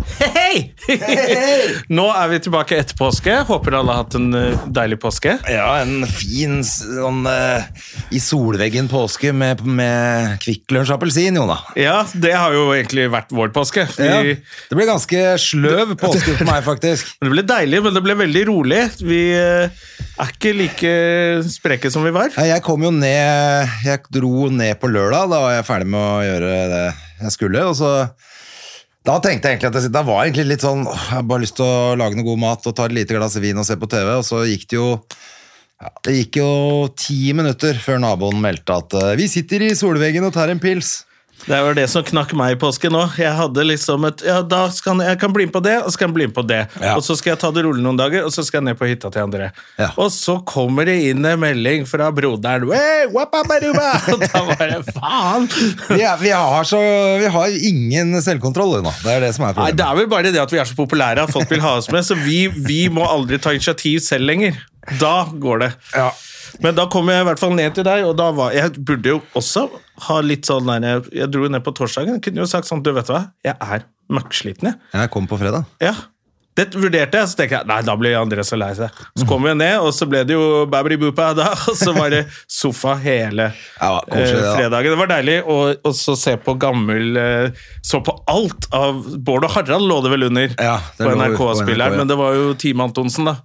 Hei! Nå er vi tilbake etter påske. Håper alle har hatt en eh, deilig påske. Ja, en fin sånn uh, i solveggen påske med, med Kvikk Lunsj appelsin, Jona. Ja, det har jo egentlig vært vår påske. Vi, Ja, det ble ganske sløv påske for meg, faktisk. Det ble deilig, men det ble veldig rolig. Vi uh, er ikke like spreke som vi var. Ja, Jeg kom jo ned Jeg dro ned på lørdag, da var jeg ferdig med å gjøre det jeg skulle. Og så da tenkte jeg egentlig at jeg, da var jeg egentlig litt sånn Jeg har bare lyst til å lage noe god mat og ta et lite glass vin og se på TV. Og så gikk det jo ja, Det gikk jo ti minutter før naboen meldte at eh, vi sitter i solveggen og tar en pils. Det var det som knakk meg i påsken òg. Jeg hadde liksom et Ja, da skal jeg, jeg kan bli med på det, og så kan jeg bli med på det. Ja. Og så skal jeg ta det rolig noen dager, og så skal jeg ned på hytta til André. Ja. Og så kommer det inn en melding fra broderen. hey, wapabaruba!» Og da bare faen! Vi, er, vi, har så, vi har ingen selvkontroll nå. Det er det som er Nei, problemet. Det er vel bare det at vi er så populære at folk vil ha oss med, så vi, vi må aldri ta initiativ selv lenger. Da går det. Ja. Men da kom jeg i hvert fall ned til deg, og da var Jeg burde jo også ha litt sånn der Jeg, jeg dro ned på torsdagen. Jeg kunne jo sagt sånn Du, vet hva, jeg er møkksliten, jeg. Jeg kom på fredag. Ja. Det vurderte jeg, så tenker jeg nei, da blir André så lei seg. Så kom vi ned, og så ble det jo babri bupa da, og så var det sofa hele Ja, eh, fredagen. Det var deilig å og så se på gammel eh, Så på alt av Bård og Harald lå det vel under Ja, det på NRK-spilleren, NRK, ja. men det var jo Team Antonsen, da.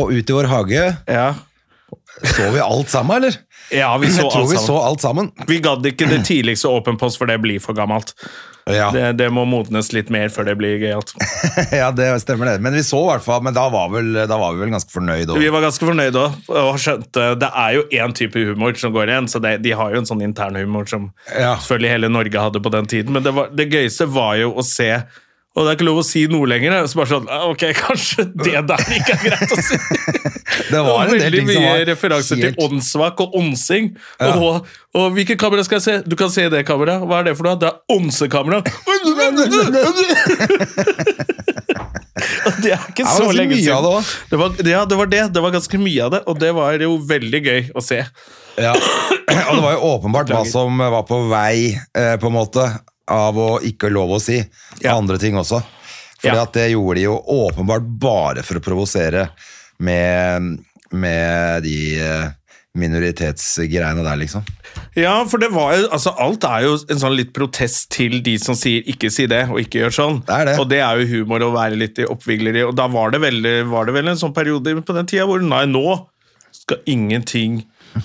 Og ut i vår hage Ja, så vi alt sammen, eller? ja vi så jeg tror alt vi sammen. så alt sammen. Vi gadd ikke det tidligste Åpen post, for det blir for gammelt. Ja, Det, det må modnes litt mer før det blir gøyalt. ja det stemmer det. Men vi så i hvert fall, men da var, vel, da var vi vel ganske fornøyd. Vi var ganske fornøyde òg, og skjønte det er jo én type humor som går igjen. Så det, de har jo en sånn internhumor som Ja. selvfølgelig hele Norge hadde på den tiden. Men det, var, det gøyeste var jo å se og det er ikke lov å si noe lenger. Så bare sånn, ah, ok, Kanskje det der ikke er greit å si. Det var en del veldig ting som mye var referanser helt- til åndssvak og åndsing. Ja. Og, og hvilket kamera skal jeg se? Du kan se det kameraet. Hva er det for noe? Det er åndsekamera. Det er ikke så lenge siden. det. Det var, ja, det var det. Det var ganske mye av det, og det var jo veldig gøy å se. Ja. Og det var jo åpenbart hva som var på vei, eh, på en måte, av å ikke lov å si. Ja. Andre ting også. Fordi Ja. det gjorde de jo åpenbart bare for å provosere med, med de eh, minoritetsgreiene der, liksom. Ja, for det var jo, altså alt er jo en sånn litt protest til de som sier 'ikke si det' og 'ikke gjør sånn'. Det er det. Og det er jo humor å være litt oppvigleri. Og da var det, veldig, var det vel en sånn periode på den tida hvor nei, nå skal ingenting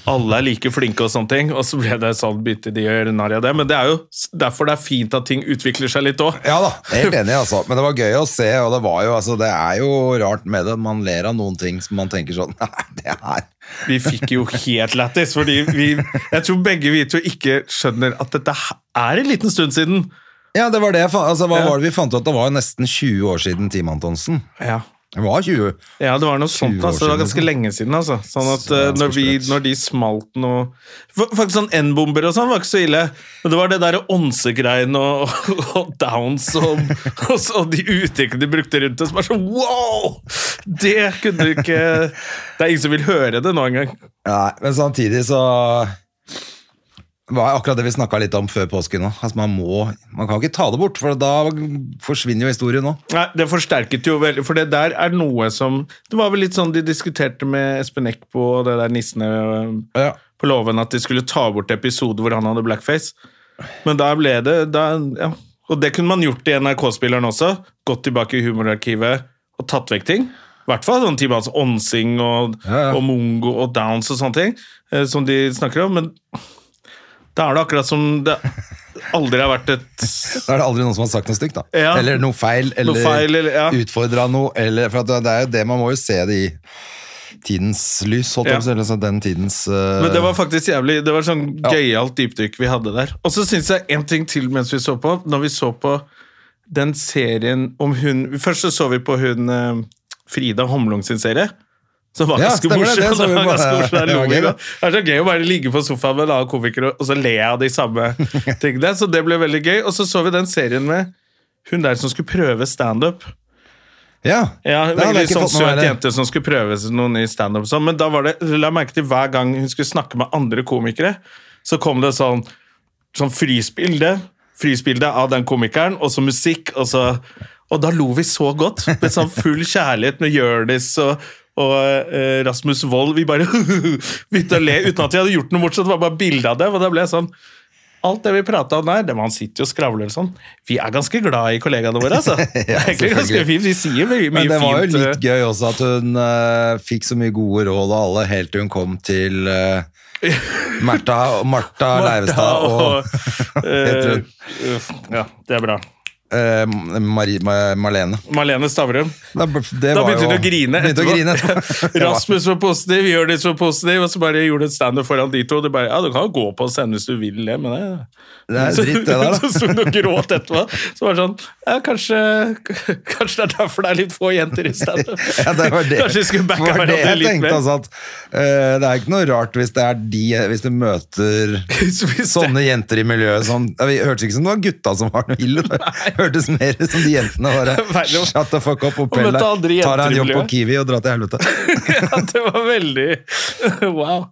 Alle er like flinke og sånne ting. Og så ble det sånn, begynte de å gjøre narr av det. Men det er jo derfor det er fint at ting utvikler seg litt òg. Ja da, helt enig, altså. Men det var gøy å se, og det var jo, altså, det er jo rart med det. Man ler av noen ting som man tenker sånn Nei, det er Vi fikk jo helt lættis, fordi vi Jeg tror begge vi to ikke skjønner at dette er en liten stund siden. Ja, det var det. Altså, hva var det vi fant ut? Det var jo nesten 20 år siden Team Antonsen. Ja. Det var 20. Ja, det var noe sånt. Altså, det var ganske liksom. lenge siden. Altså. Sånn at Så eh, når, vi, når de smalt noe Faktisk sånn N-bomber og sånn var ikke så ille. Men det var det der ånsegreiene og, og downs og, og, så- og de uttrykkene de brukte rundt det, som var sånn wow! Det kunne du ikke Det er ingen som vil høre det nå engang. Nei, men samtidig så var akkurat det vi snakka litt om før påske nå. Altså, man, må, man kan ikke ta det bort, for da forsvinner jo historien nå. Nei, Det forsterket jo veldig, for det der er noe som Det var vel litt sånn de diskuterte med Espen Eckbo og det der nissene Ja. på låven, at de skulle ta bort episoder hvor han hadde blackface. Men da ble det da, ja. Og det kunne man gjort i NRK-spilleren også. Gått tilbake i humorarkivet og tatt vekk ting. I hvert fall sånn type altså Onsing og, Ja, ja. og mongo og downs og sånne ting eh, som de snakker om. Men da er det akkurat som det aldri har vært et Da er det aldri noen som har sagt noe stygt, da. Ja. Eller noe feil, eller, Noe feil, eller- ja. utfordra noe. Eller, for det, det er jo det, man må jo se det i tidens lys, holdt jeg Ja. på å si, den tidens uh... Men det var faktisk jævlig Det var sånn gøyalt dypdykk vi hadde der. Og så syns jeg en ting til mens vi så på. Når vi så på den serien om hun Først så så vi på hun eh, Frida Homlung sin serie. Som var ganske ja, det, morsom. det så Det var ganske der Ja, gøy. Det er så gøy å bare ligge på sofaen med en annen komiker og så le av de samme tingene. Så det ble veldig gøy. Og så så vi den serien med hun der som skulle prøve standup. Ja, Ja, veldig sånn søt jente som skulle prøve noen i standup. sånn, Men da var det, la merke til hver gang hun skulle snakke med andre komikere, så kom det sånn, sånn frysbilde, frysbilde av den komikeren, og så musikk, og så Og da lo vi så godt, med sånn full kjærlighet med Jonis og og eh, Rasmus Wold, vi bare begynte å le uten at vi hadde gjort noe morsomt. Det var bare bilde av det. Og da ble jeg sånn Alt det vi prata om der, det man sitter jo og skravler og sånn. Vi er ganske glad i kollegaene våre, altså. Det er ganske fint. Vi sier mye, mye Men det var jo fint. eh, litt gøy også at hun uh, fikk så mye gode råd av alle, helt til hun kom til uh, Martha, Martha Leivestad og og uh, Ja, det er bra. Marie, Ma- Marlene. Marlene Stavrum. Da, det Da begynte hun å grine. Å grine. Det Rasmus var positiv, Jonis var positiv, og så bare gjorde et standup foran de to. Og Det bare, ja, Du kan jo gå på scenen hvis du vil det, men det Det er dritt, det der. Så sto hun og gråt etterpå. Så var det sånn ja, kanskje, kanskje det er derfor det er litt få jenter i standup. Ja, det var det, Kanskje vi skulle backa det hverandre litt tenkte. mer. Altså at, uh, det er ikke noe rart hvis det er de Hvis du møter det- sånne jenter i miljøet som Vi hørtes ikke som det var gutta som var den ille. Det hørtes mer ut som de jentene bare Shut the fuck up deg. Tar deg en jobb på. Kiwi og drar til helvete. ja, det var veldig Wow.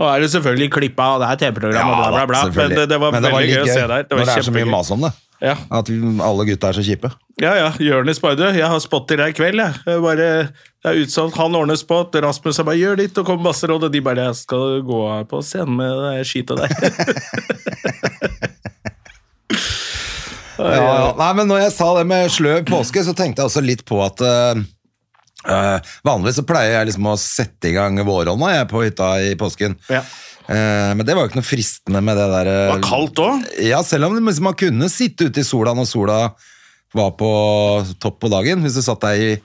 Og er det selvfølgelig klippa, og det er TV-program, og bla, bla, bla. Men det, det var Men veldig litt gøy å se der. Det når det er så mye mas om det. Ja. At alle gutta er så kjipe. Ja, ja. Jonis bare jeg har spot til deg i kveld, jeg. jeg bare, det er utsolgt. Han ordner spot. Rasmus er bare gjør ditt, og kommer masse råd, og de bare jeg skal gå på scenen med det skitet der. Ja, ja. Nei, men når jeg sa det med sløv påske, så tenkte jeg også litt på at uh, Vanligvis så pleier jeg liksom å sette i gang våronna jeg på hytta i påsken. Ja. Eh, men det var jo ikke noe fristende med det der Det var kaldt òg. Ja, selv om liksom man kunne sitte ute i sola når sola var på topp på dagen, hvis du satt deg i,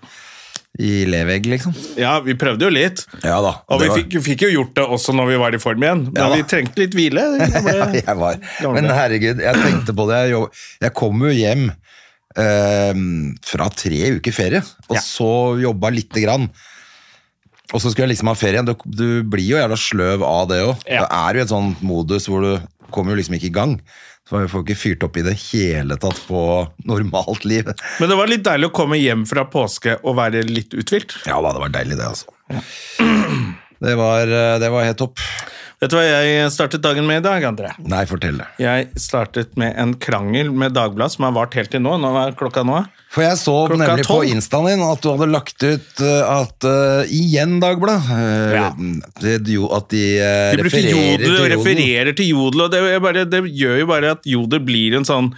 i levegg, liksom. Ja, vi prøvde jo litt. Ja da. Og vi var- fikk, fikk jo gjort det også når vi var i form igjen, men Ja vi trengte litt hvile. Jeg var. Men herregud, jeg tenkte på det. Jeg, jobb- jeg kom jo hjem eh, fra tre uker ferie, og Ja. så jobba lite grann. Og så skulle jeg liksom ha ferie. Du, du blir jo jævla sløv av det òg. Ja. Det er jo et sånn modus hvor du kommer jo liksom ikke i gang. Så jeg får ikke fyrt opp i det hele tatt på normalt liv. Men det var litt deilig å komme hjem fra påske og være litt uthvilt. Ja da, det var deilig det, altså. Det var, eh, det var helt topp. Vet du hva jeg startet dagen med i dag, André? Nei, fortell det. Jeg startet med en krangel med Dagbladet som har vart helt til nå. Nå er klokka nå. For jeg så Klokka nemlig på instaen din at du hadde lagt ut uh, at uh, igjen, Dagblad uh, Ja. det, jo, At de, uh, De refererer jodel til jodel. refererer til jodel, og det, bare, det gjør jo bare at jodel blir en sånn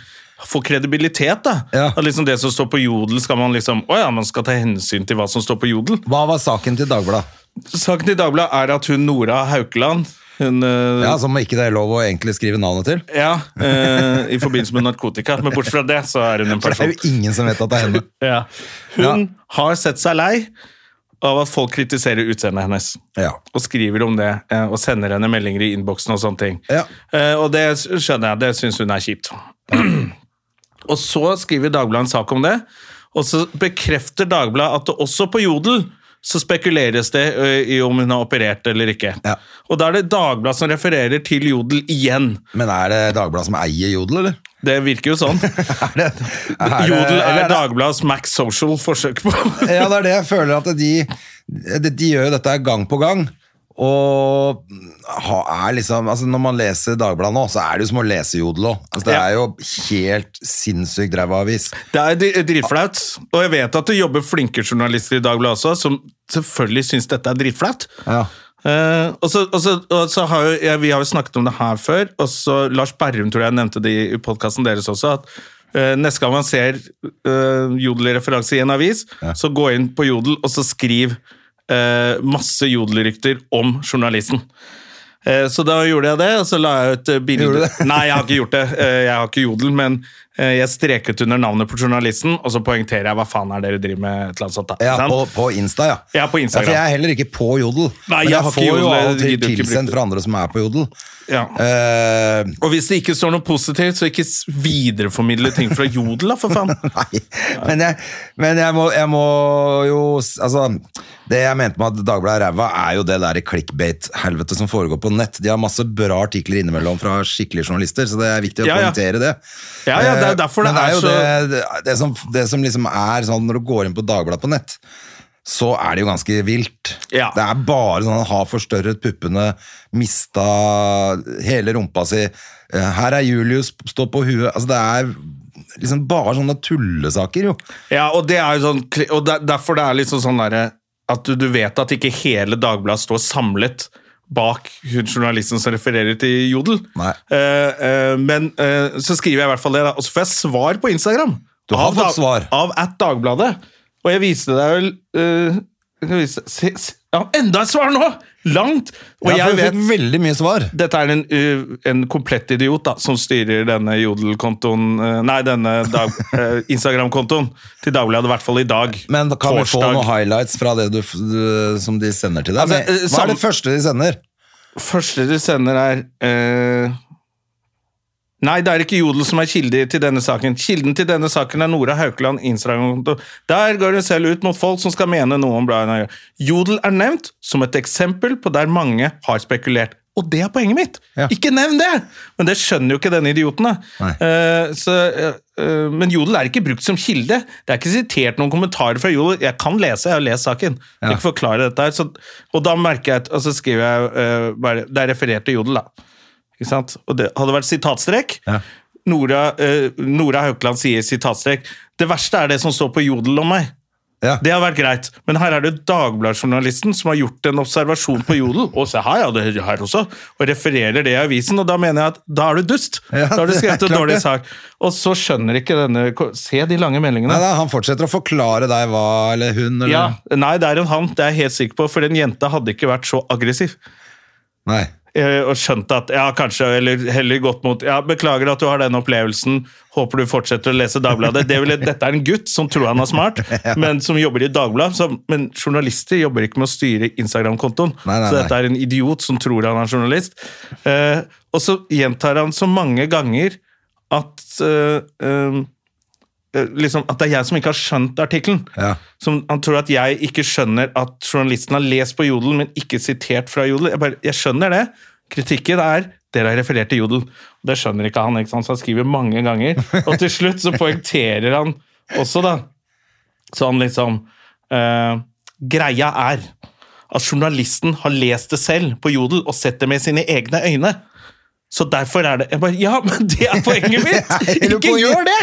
får kredibilitet, da. Ja. At liksom Det som står på jodel, skal man liksom Å ja, man skal ta hensyn til hva som står på jodel. Hva var saken til Dagbladet? Saken til Dagbladet er at hun Nora Haukeland hun, uh, Ja, Som ikke det er lov å egentlig skrive navnet til? ja, uh, I forbindelse med narkotika. Men bortsett fra det, så er hun en For det person. er jo ingen som vet at det er henne. Ja. Hun har sett seg lei av at folk kritiserer utseendet hennes. Ja. Og skriver om det, eh, og sender henne meldinger i innboksen og sånne ting. Ja. Uh, Og det skjønner jeg, det syns hun er kjipt. og så skriver Dagbladet en sak om det, og så bekrefter Dagbladet at det også på Jodel så spekuleres det i om hun har operert eller ikke. Ja. Og da er det Dagbladet som refererer til Jodel igjen. Men er det Dagbladet som eier Jodel, eller? Det virker jo sånn. Er det, er det, Jodel er, er Dagbladets Max Social forsøk på Ja, det er det jeg føler at de, de, de gjør jo dette gang på gang. Og er liksom, altså når man leser Dagbladet nå, så er det jo som å lese Jodel òg. Altså, det Ja. er jo helt sinnssykt ræva avis. Det er dritflaut. Og jeg vet at det jobber flinke journalister i Dagbladet også, som selvfølgelig syns dette er dritflaut. Ja. Uh, og så, og så, og så har jo, ja, Vi har jo snakket om det her før, og så Lars Berrum tror jeg nevnte det i podkasten deres også. at uh, Neste gang man ser uh, Jodel-referanse i en avis, så gå inn på Jodel og så skriv eh, masse Jodel-rykter om journalisten. Eh, Så da gjorde jeg det, og så la jeg ut eh, bilde? Nei, jeg har ikke gjort det. Eh, Jeg har ikke Jodel, men jeg streket under navnet på journalisten, og så poengterer jeg hva faen er dere driver med. et eller annet sånt da. Ja, på, på Insta, ja. Ja, på Instagram. for jeg er heller ikke på Jodel. Nei, men jeg jeg, får jo ikke tilsendt fra andre som er på Jodel. Ja. Uh, Og hvis det ikke står noe positivt, så ikke videreformidle ting fra Jodel, da, for faen. Nei, men jeg, men jeg, må, jeg må jo Altså, det jeg mente med at Dagbladet er ræva, er jo det der clickbait-helvete som foregår på nett. De har masse bra artikler innimellom fra skikkelige journalister, så det er viktig å Ja, ja. poengtere det. Ja, ja, det er derfor det det er er, så- det, det, som, det som liksom er sånn når du går inn på Dagbladet på nett, så er det jo ganske vilt. Ja. Det er bare sånn ha forstørret puppene, mista hele rumpa si. eh, Her er Julius, stå på huet. Altså, det er liksom bare sånne tullesaker, jo. Ja, og det er jo sånn Og der, derfor det er liksom sånn derre At du, du vet at ikke hele Dagbladet står samlet bak journalisten som refererer til Jodel. Eh, eh, men eh, så skriver jeg i hvert fall det, da. Og så får jeg svar på Instagram. Du har Av fått svar. Av at Dagbladet. Og jeg viste deg vel eh, jeg kan vise, se, se, ja, Enda et svar nå! Langt! Og Ja, jeg vet veldig mye svar. dette er en, en komplett idiot da, som styrer denne Jodel-kontoen uh, Nei, denne uh, Instagram-kontoen til Dagbladet, i hvert fall i dag. Men kan vi få noen highlights fra det du, du, som de sender til deg? Altså, eh, Hva er det første de sender? Første de sender, er uh, Nei, det er ikke Jodel som er kilde til denne saken. Kilden til denne saken er Nora Haukeland Instagram-konto. Der går hun selv ut mot folk som skal mene noe om bladet. Jodel er nevnt som et eksempel på der mange har spekulert. Og det er poenget mitt! Ja. Ikke nevn det! Men det skjønner jo ikke denne idioten. da. Nei. Eh, så, uh, men Jodel er ikke brukt som kilde. Det er ikke sitert noen kommentarer fra Jodel. Jeg kan lese, jeg har lest saken. Jeg kan forklare dette her. Så, og da merker jeg, at- og så skriver jeg eh, bare Det er referert til Jodel, da. Ikke sant? Og det hadde vært sitatstrek. Ja. Nora, eh, Nora Haukeland sier sitatstrek. Det verste er det som står på Jodel om meg. Ja. Det har vært greit, men her er det Dagbladet-journalisten som har gjort en observasjon på Jodel, og se her, ja, det er her også, og refererer det i avisen, og da mener jeg at da er du dust. Ja, da har du skrevet en dårlig sak. Og så skjønner ikke denne Se de lange meldingene. Nei, nei, han fortsetter å forklare deg hva, eller hun, eller Ja, nei, det er en han, det er jeg helt sikker på, for den jenta hadde ikke vært så aggressiv. Nei. Eh, Og skjønt at ja, kanskje, eller heller gått mot ja, Beklager at du har den opplevelsen, håper du fortsetter å lese Dagbladet. Det vil, dette er en gutt som tror han er smart, men som jobber i Dagbladet. Men journalister jobber ikke med å styre Instagram-kontoen, så dette er en idiot som tror han er journalist. Eh, og så gjentar han så mange ganger at eh, eh, liksom, at det er jeg som ikke har skjønt artikkelen. Ja. Han tror at jeg ikke skjønner at journalisten har lest på Jodel, men ikke sitert fra Jodel. Jeg, bare, jeg skjønner det. Kritikken er dere har referert til Jodel. Det skjønner ikke han, ikke sant? så han skriver mange ganger. Og til slutt så poengterer han også, da, sånn liksom uh, Greia er at journalisten har lest det selv på Jodel og sett det med sine egne øyne. Så derfor er det jeg bare, Ja, men det er poenget mitt! Ikke gjør det!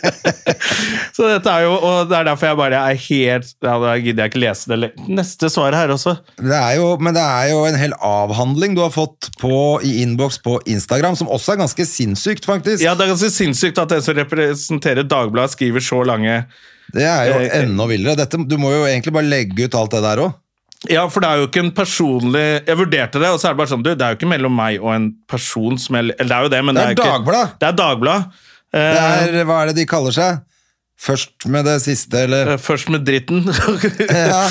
Så dette er jo, og det er derfor jeg bare er helt Ja, da gidder jeg ikke lese det. Neste svar her også. Det er jo, men det er jo en hel avhandling du har fått på, i innboks på Instagram, som også er ganske sinnssykt, faktisk. Ja, Det er ganske sinnssykt at den som representerer Dagbladet, skriver så lange Det er jo eh. enda villere. Dette, du må jo egentlig bare legge ut alt det der òg. Ja, for det er jo ikke en personlig Jeg vurderte det, og så er det bare sånn Du, det er jo ikke mellom meg og en person som jeg Eller det er jo det, men Det det er er, ikke Dagbladet. Det er Dagbladet. Det Eh, er, hva er det de kaller seg? Først med det siste, eller eh, først med dritten. ja.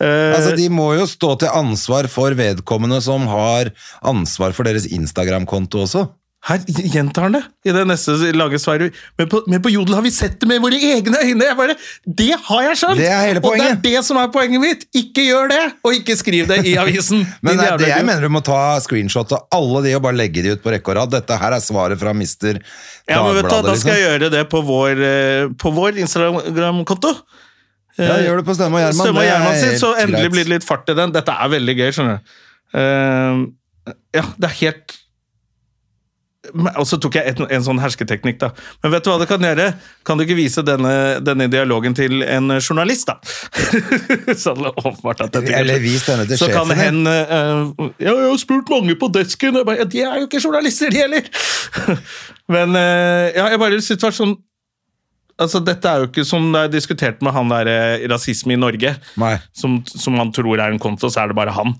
Eh, Altså, De må jo stå til ansvar for vedkommende som har ansvar for deres Instagram-konto også. Her gjentar han det i det neste lange svaret. Men på, men på Jodel har vi sett det med våre egne øyne! Jeg bare, det har jeg skjønt! Det er hele Og det er det som er poenget mitt! Ikke gjør det! Og ikke skriv det i avisen! Men det, det jeg mener du må ta screenshot av alle de og bare legge de ut på rekke og rad. Dette her er svaret fra Mister ja, men vet du, Da skal jeg Liksom. gjøre det på vår, eh, på vår Instagram-konto. Ja, gjør det på Stømme og Gjerman. Stømme og er Gjerman sin, så endelig greit. blir det litt fart i den. Dette er veldig gøy, skjønner du. Uh, ja, det er helt Og så tok jeg en, en sånn hersketeknikk, da. Men vet du hva det kan gjøre? Kan du ikke vise denne, denne dialogen til en journalist, da? så det åpenbart at dette Eller vis denne til Så kan Så kan hen uh, jeg har spurt mange på desken. Jeg bare, de er jo ikke journalister, de heller! Men uh, ja, jeg bare synes det var sånn Altså, Dette er jo ikke som det er diskutert med han der eh, rasisme i Norge som, som man tror er en konto, så er det bare han.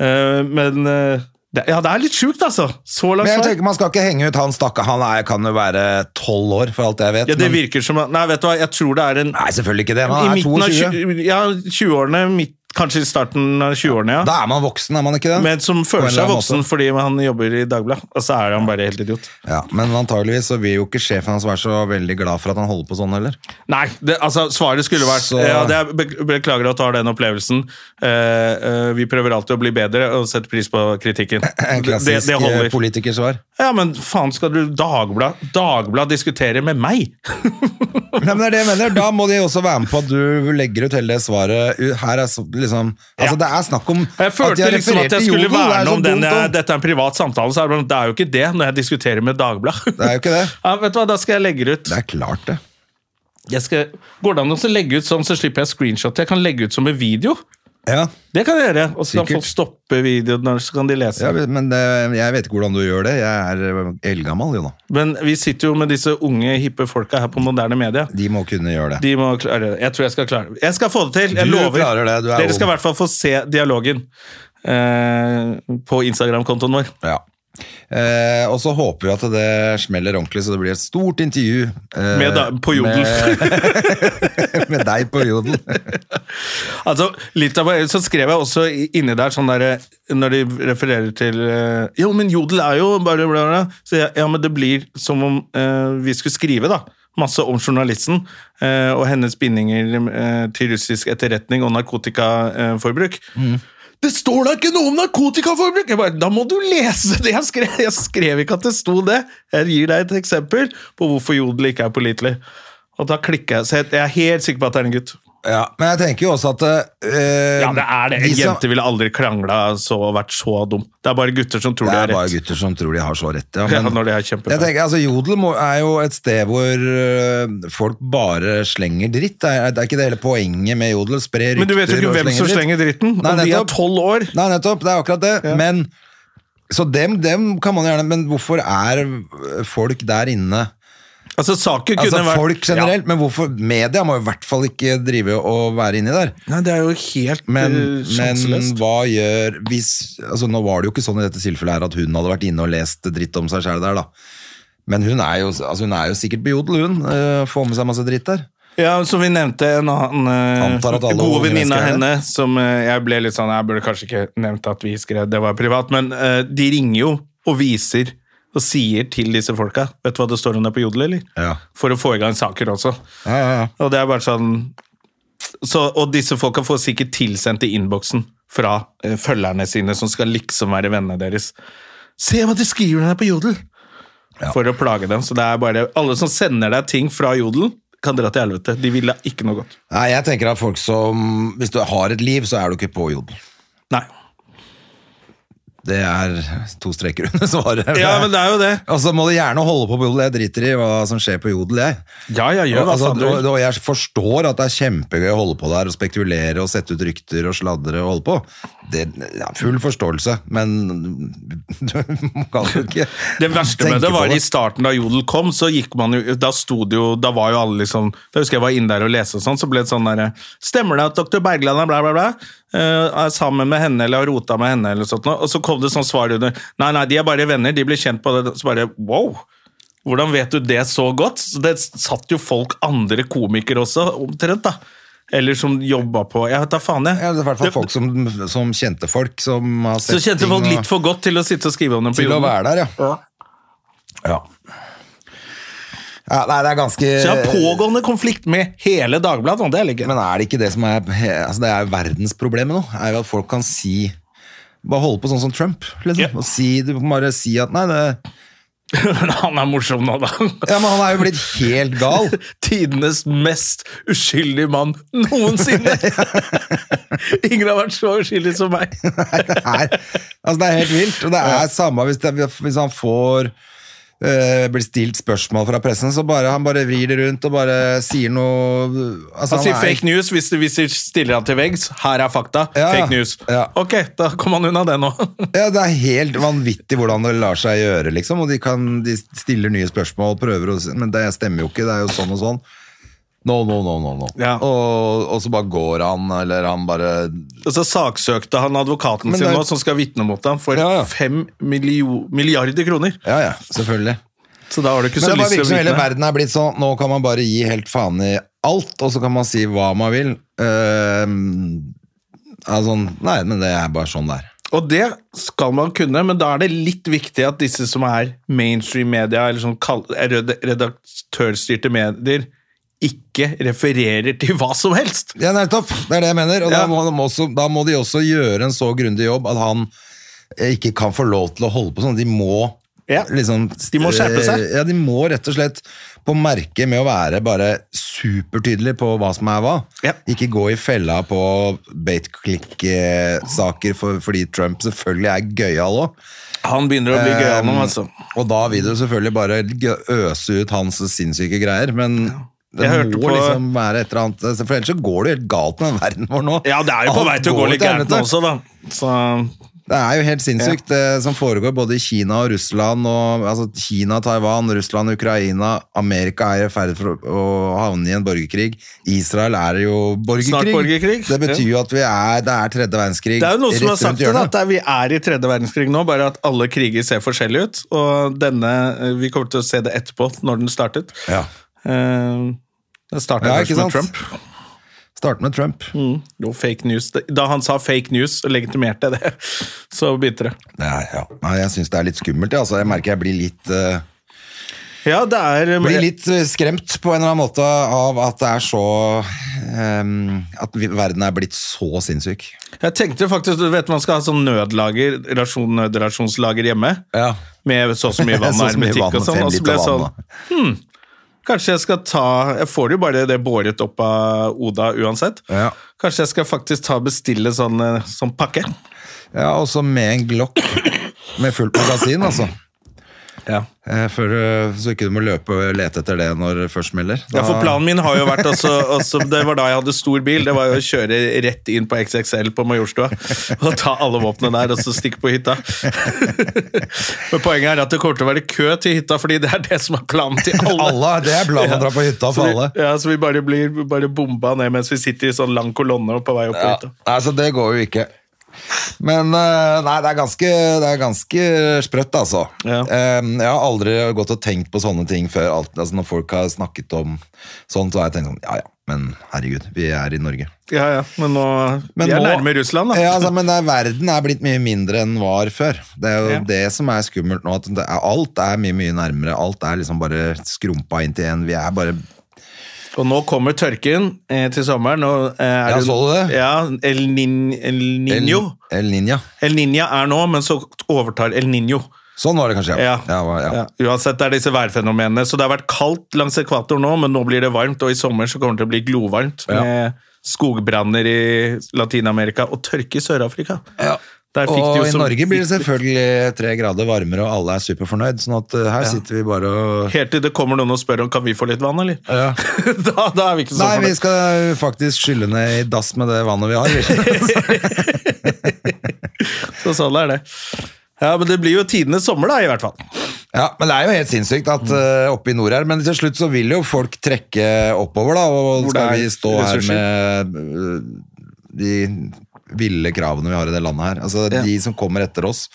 Uh, men eh, Det, ja, det er litt sjukt, altså. Så langt Men jeg tenker Man skal ikke henge ut han stakkar. Han er, kan jo være tolv år, for alt jeg vet. Ja, det men- virker som Nei, vet du hva, jeg tror det er en Nei, selvfølgelig ikke det. I Man er midten av ja, 20-årene, midt- kanskje i starten av 20-årene, ja. Da er man voksen, er man ikke det? Men som føler seg voksen fordi han jobber i Dagbladet. Og så er han bare helt idiot. Ja, Men antageligvis så vil jo ikke sjefen hans være så veldig glad for at han holder på sånn heller. Nei, det, altså svaret skulle vært Så- ja, det er, Beklager at du har den opplevelsen. Eh, eh, vi prøver alltid å bli bedre og setter pris på kritikken. En klassisk det holder. eh, politikersvar. Ja, men faen skal du Dagblad Dagblad diskutere med meg? Nei, men det er det jeg mener. Da må de også være med på at du legger ut hele det svaret. Her er så, liksom Altså, det er snakk om Jeg følte at liksom at jeg skulle Jodel, er verne om den jeg. Dette er en privat samtale, så det, det er jo ikke det når jeg diskuterer med Dagbladet. Det er jo ikke det. Ja, vet du hva, Da skal jeg legge det ut. Det er klart, det. Jeg skal, går det an å legge ut sånn, så slipper jeg screenshot? Jeg kan legge ut som en video. Ja, Det kan de gjøre. Og så kan folk stoppe videoen, så kan de lese. ja men det, jeg vet ikke hvordan du gjør det. Jeg er eldgammel, jo da. Men vi sitter jo med disse unge, hippe folka her på moderne media. De må kunne gjøre det. De må klare det. Jeg tror jeg skal klare det. Jeg skal få det til. Jeg Du lover. det, er Dere skal i hvert fall få se dialogen eh, på Instagram-kontoen vår. Ja. Eh, og så håper vi at det smeller ordentlig, så det blir et stort intervju. eh, Med deg på Jodel. Med, med deg på Jodel. Altså, litt av, så skrev jeg også inni der sånn der, Når de refererer til eh, Jo, men Jodel er jo bare bla, bla. Så ja, ja, men det blir som om eh, vi skulle skrive, da. Masse om journalisten eh, og hennes bindinger eh, til russisk etterretning og narkotikaforbruk. Det står da ikke noe om narkotikaforbruk! Jeg bare, da må du lese det jeg skrev! Jeg skrev ikke at det sto det. Jeg gir deg et eksempel på hvorfor Jodel ikke er pålitelig. Og da klikker jeg, så jeg jeg er helt sikker på at det er en gutt. Ja, men jeg tenker jo også at eh, Ja, det er det. de En som- jente ville aldri krangla og vært så dum. Det er bare gutter som tror Det de er har bare gutter som tror de har så rett, ja. Ja, når de er jeg tenker, altså, Jodel er jo et sted hvor øh, folk bare slenger dritt. Det er, det er ikke det hele poenget med Jodel. Spre rykter Men du vet jo ikke hvem som dritt. slenger dritten. Nei, Om de er tolv år. Nei, nettopp. Det er akkurat det. Men Så dem, dem kan man gjerne Men hvorfor er folk der inne? Altså, saken kunne Altså vært folk generelt, men hvorfor Media må i hvert fall ikke drive og være inni der. Nei, det er jo helt Men, eh, men hva gjør hvis altså Nå var det jo ikke sånn i dette tilfellet her at hun hadde vært inne og lest dritt om seg sjæl der, da. Men hun er jo, altså hun er jo sikkert på jodel, hun. Uh, Får med seg masse dritt der. Ja, som vi nevnte, en annen eh, Antar god venninne av henne, som jeg ble litt sånn Jeg burde kanskje ikke nevnt at vi skrev det var privat, men uh, de ringer jo og viser og sier til disse folka Vet du hva det står om det på Jodel, eller? Ja. For å få i gang saker også. Ja, ja, ja. Og det er bare sånn så, Og disse folka får sikkert tilsendt i innboksen fra eh, følgerne sine, som skal liksom være vennene deres. Se hva de skriver der på Jodel! For å plage dem. Så det er bare Alle som sender deg ting fra Jodel, kan dra til helvete. De vil deg ikke noe godt. Nei, jeg tenker at folk som Hvis du har et liv, så er du ikke på jodel. Nei. Det er to streker under svaret. Ja, men det er jo det. Og så må du gjerne holde på på jodel. Jeg driter i hva som skjer på jodel, jeg. Ja, ja, gjør hva altså, og, og jeg forstår at det er kjempegøy å holde på der og spekulere og sette ut rykter og sladre og holde på. Det ja, Full forståelse, men du kan jo ikke Det verste med det var var i starten da Jodel kom, så gikk man jo Da sto det jo Da var jo alle liksom Da husker jeg var inne der og leste og sånn, så ble det sånn derre Stemmer det at dr. Bergland er bla, bla, bla? Eh, er sammen med henne eller har rota med henne eller sånt? Og så kom det sånn svar under Nei, nei, de er bare venner, de blir kjent på det. Så bare wow! Hvordan vet du det så godt? Så det satt jo folk, andre komikere også, omtrent, da. Eller som jobba på Jeg vet da faen, jeg. ja, Det er i hvert fall folk som, som kjente folk som har sett Så kjente ting folk litt for godt til å sitte og skrive om dem på til å være der, ja. ja. Ja, nei, det er ganske Så jeg har pågående konflikt med hele Dagbladet, det er Men er det ikke det som er altså Det er verdensproblemet nå. Er jo at folk kan si Bare holde på sånn som Trump. Liksom. Ja. Og si, du kan bare si at Nei, det han er morsom nå, da. Ja, men han er jo blitt helt gal. Tidenes mest uskyldige mann noensinne. Ingen har vært så uskyldig som meg. Nei, Det er, altså, det er helt vilt. Og det er samme hvis, det, hvis han får eh, blir stilt spørsmål fra pressen, så bare han bare vrir det rundt og bare sier noe altså, Han sier er- fake news hvis, de stiller han til veggs. Her er fakta. Ja, Fake news. ja. Ok, da kom han unna det nå. Ja, Det er helt vanvittig hvordan det lar seg gjøre, liksom. Og de, kan, de stiller nye spørsmål, prøver å Men det stemmer jo ikke, det er jo sånn og sånn. No, no, no, no, no. Ja. Og, og så bare går han, eller han bare Og så saksøkte han advokaten sin det- nå, som skal vitne mot ham, for Ja, ja. fem milliarder kroner. Ja, ja, selvfølgelig. Så da har du ikke Men så det bare lyst til virker å som hele verden er blitt sånn Nå kan man bare gi helt faen i alt, og så kan man si hva man vil. Uh, altså, nei, men det er bare sånn det er. Og det skal man kunne, men da er det litt viktig at disse som er mainstream media, eller sånn redaktørstyrte medier, ikke refererer til hva som helst. Ja, nettopp. Det er det jeg mener. Og Ja. da, må de også, da må de også gjøre en så grundig jobb at han eh, ikke kan få lov til å holde på sånn. De må Ja. liksom De må skjerpe seg. eh, Ja, de må rett og slett på merket med å være bare supertydelig på hva som er hva. Ja. Ikke gå i fella på bait-click-saker for, fordi Trump selvfølgelig er gøyal òg. Han begynner å bli gøyal nå, Um, altså. Og da vil du selvfølgelig bare øse ut hans sinnssyke greier, men det må på- liksom være et eller annet For ellers så går det jo helt galt med verden vår nå. Ja, det er jo på Alt vei til å gå litt gærent nå også, da. Så Det er jo helt sinnssykt det som foregår både i Kina og Russland. Og, altså Kina, Taiwan, Russland, Ukraina. Amerika er i ferd for å- havne i en borgerkrig. Israel er jo borgerkrig. Snart borgerkrig, Det betyr jo at vi er, det er tredje verdenskrig Det er jo noen som har sagt det, at det vi er i tredje verdenskrig nå, bare at alle kriger ser forskjellige ut. Og denne, vi kommer til å se det etterpå, når den startet. Ja. Eh, Det startet Ja, ikke med? Trump. Start med Trump. Jo, fake news. Da han sa fake news og legitimerte det, så begynte det. Det er, ja. Nei, jeg syns det er litt skummelt. Ja. Altså, jeg merker jeg blir litt uh, Ja, det er blir litt eh, skremt på en eller annen måte av at det er så um, At verden er blitt så sinnssyk. Jeg tenkte faktisk, du vet man skal ha sånn nødlager, rasjon, nødrasjonslager hjemme, Ja. med så og så mye vann og hermetikk og sånn, og så ble jeg sånn, da. Kanskje jeg skal ta, jeg får jo bare det båret opp av Oda uansett, Ja. kanskje jeg skal faktisk ta bestille sånn, eh, sånn pakke. Ja, og så med en Glock med fullt magasin, altså. Ja. Eh, For, eh, så ikke du må løpe og lete etter det når det først smeller. Ja, for planen min har jo vært også, også, Det var da jeg hadde stor bil. Det var jo å kjøre rett inn på XXL på Majorstua og ta alle våpnene der og så stikke på hytta. Men poenget er at det kommer til å være kø til hytta, fordi det er det som er planen til alle. Alle, det er planen å dra på hytta for alle. ja, så vi bare blir bare bomba ned mens vi sitter i sånn lang kolonne og på vei opp på Ja, hytta. altså, det går jo ikke. Men eh, nei, det er ganske, det er ganske sprøtt, altså. Ja. Jeg har aldri gått og tenkt på sånne ting før. Altså, når folk har snakket om sånt, så har jeg tenkt sånn Ja ja, men herregud, vi er i Norge. Ja, ja, men nå Men Vi er nå- nærme Russland, da. Ja, altså, men er, verden er blitt mye mindre enn var før. Det er jo Ja. det som er skummelt nå. At er, alt er mye mye nærmere. Alt er liksom bare skrumpa inn til en. Vi er bare Og nå kommer tørken eh, til sommeren. Og, eh, Ja, så du det? Ja, El, Nin, El Niño. El, El Ninja. El Niña er nå, men så overtar El Niño. Sånn var det kanskje, ja. Ja. ja, ja. Uansett, det er disse værfenomenene. Så det har vært kaldt langs ekvator nå, men nå blir det varmt, og i sommer så kommer det til å bli glovarmt med skogbranner i Latin-Amerika og tørke i Sør-Afrika. Ja. Og i Norge blir det selvfølgelig tre grader varmere, og alle er superfornøyd. Sånn at her her sitter vi bare og Helt til det kommer noen og spør om kan vi få litt vann, eller? Ja. da, da er vi ikke så Nei, vi fornøyd. skal faktisk skylle ned i dass med det vannet vi har. Så sånn er det. Ja, men det blir jo tidenes sommer, da, i hvert fall. Ja, men det er jo helt sinnssykt at uh, oppe i nord her, men til slutt så vil jo folk trekke oppover, da, og Hvor skal vi stå her med uh, de ville kravene vi har i det landet her. Altså, Ja. de som kommer etter oss,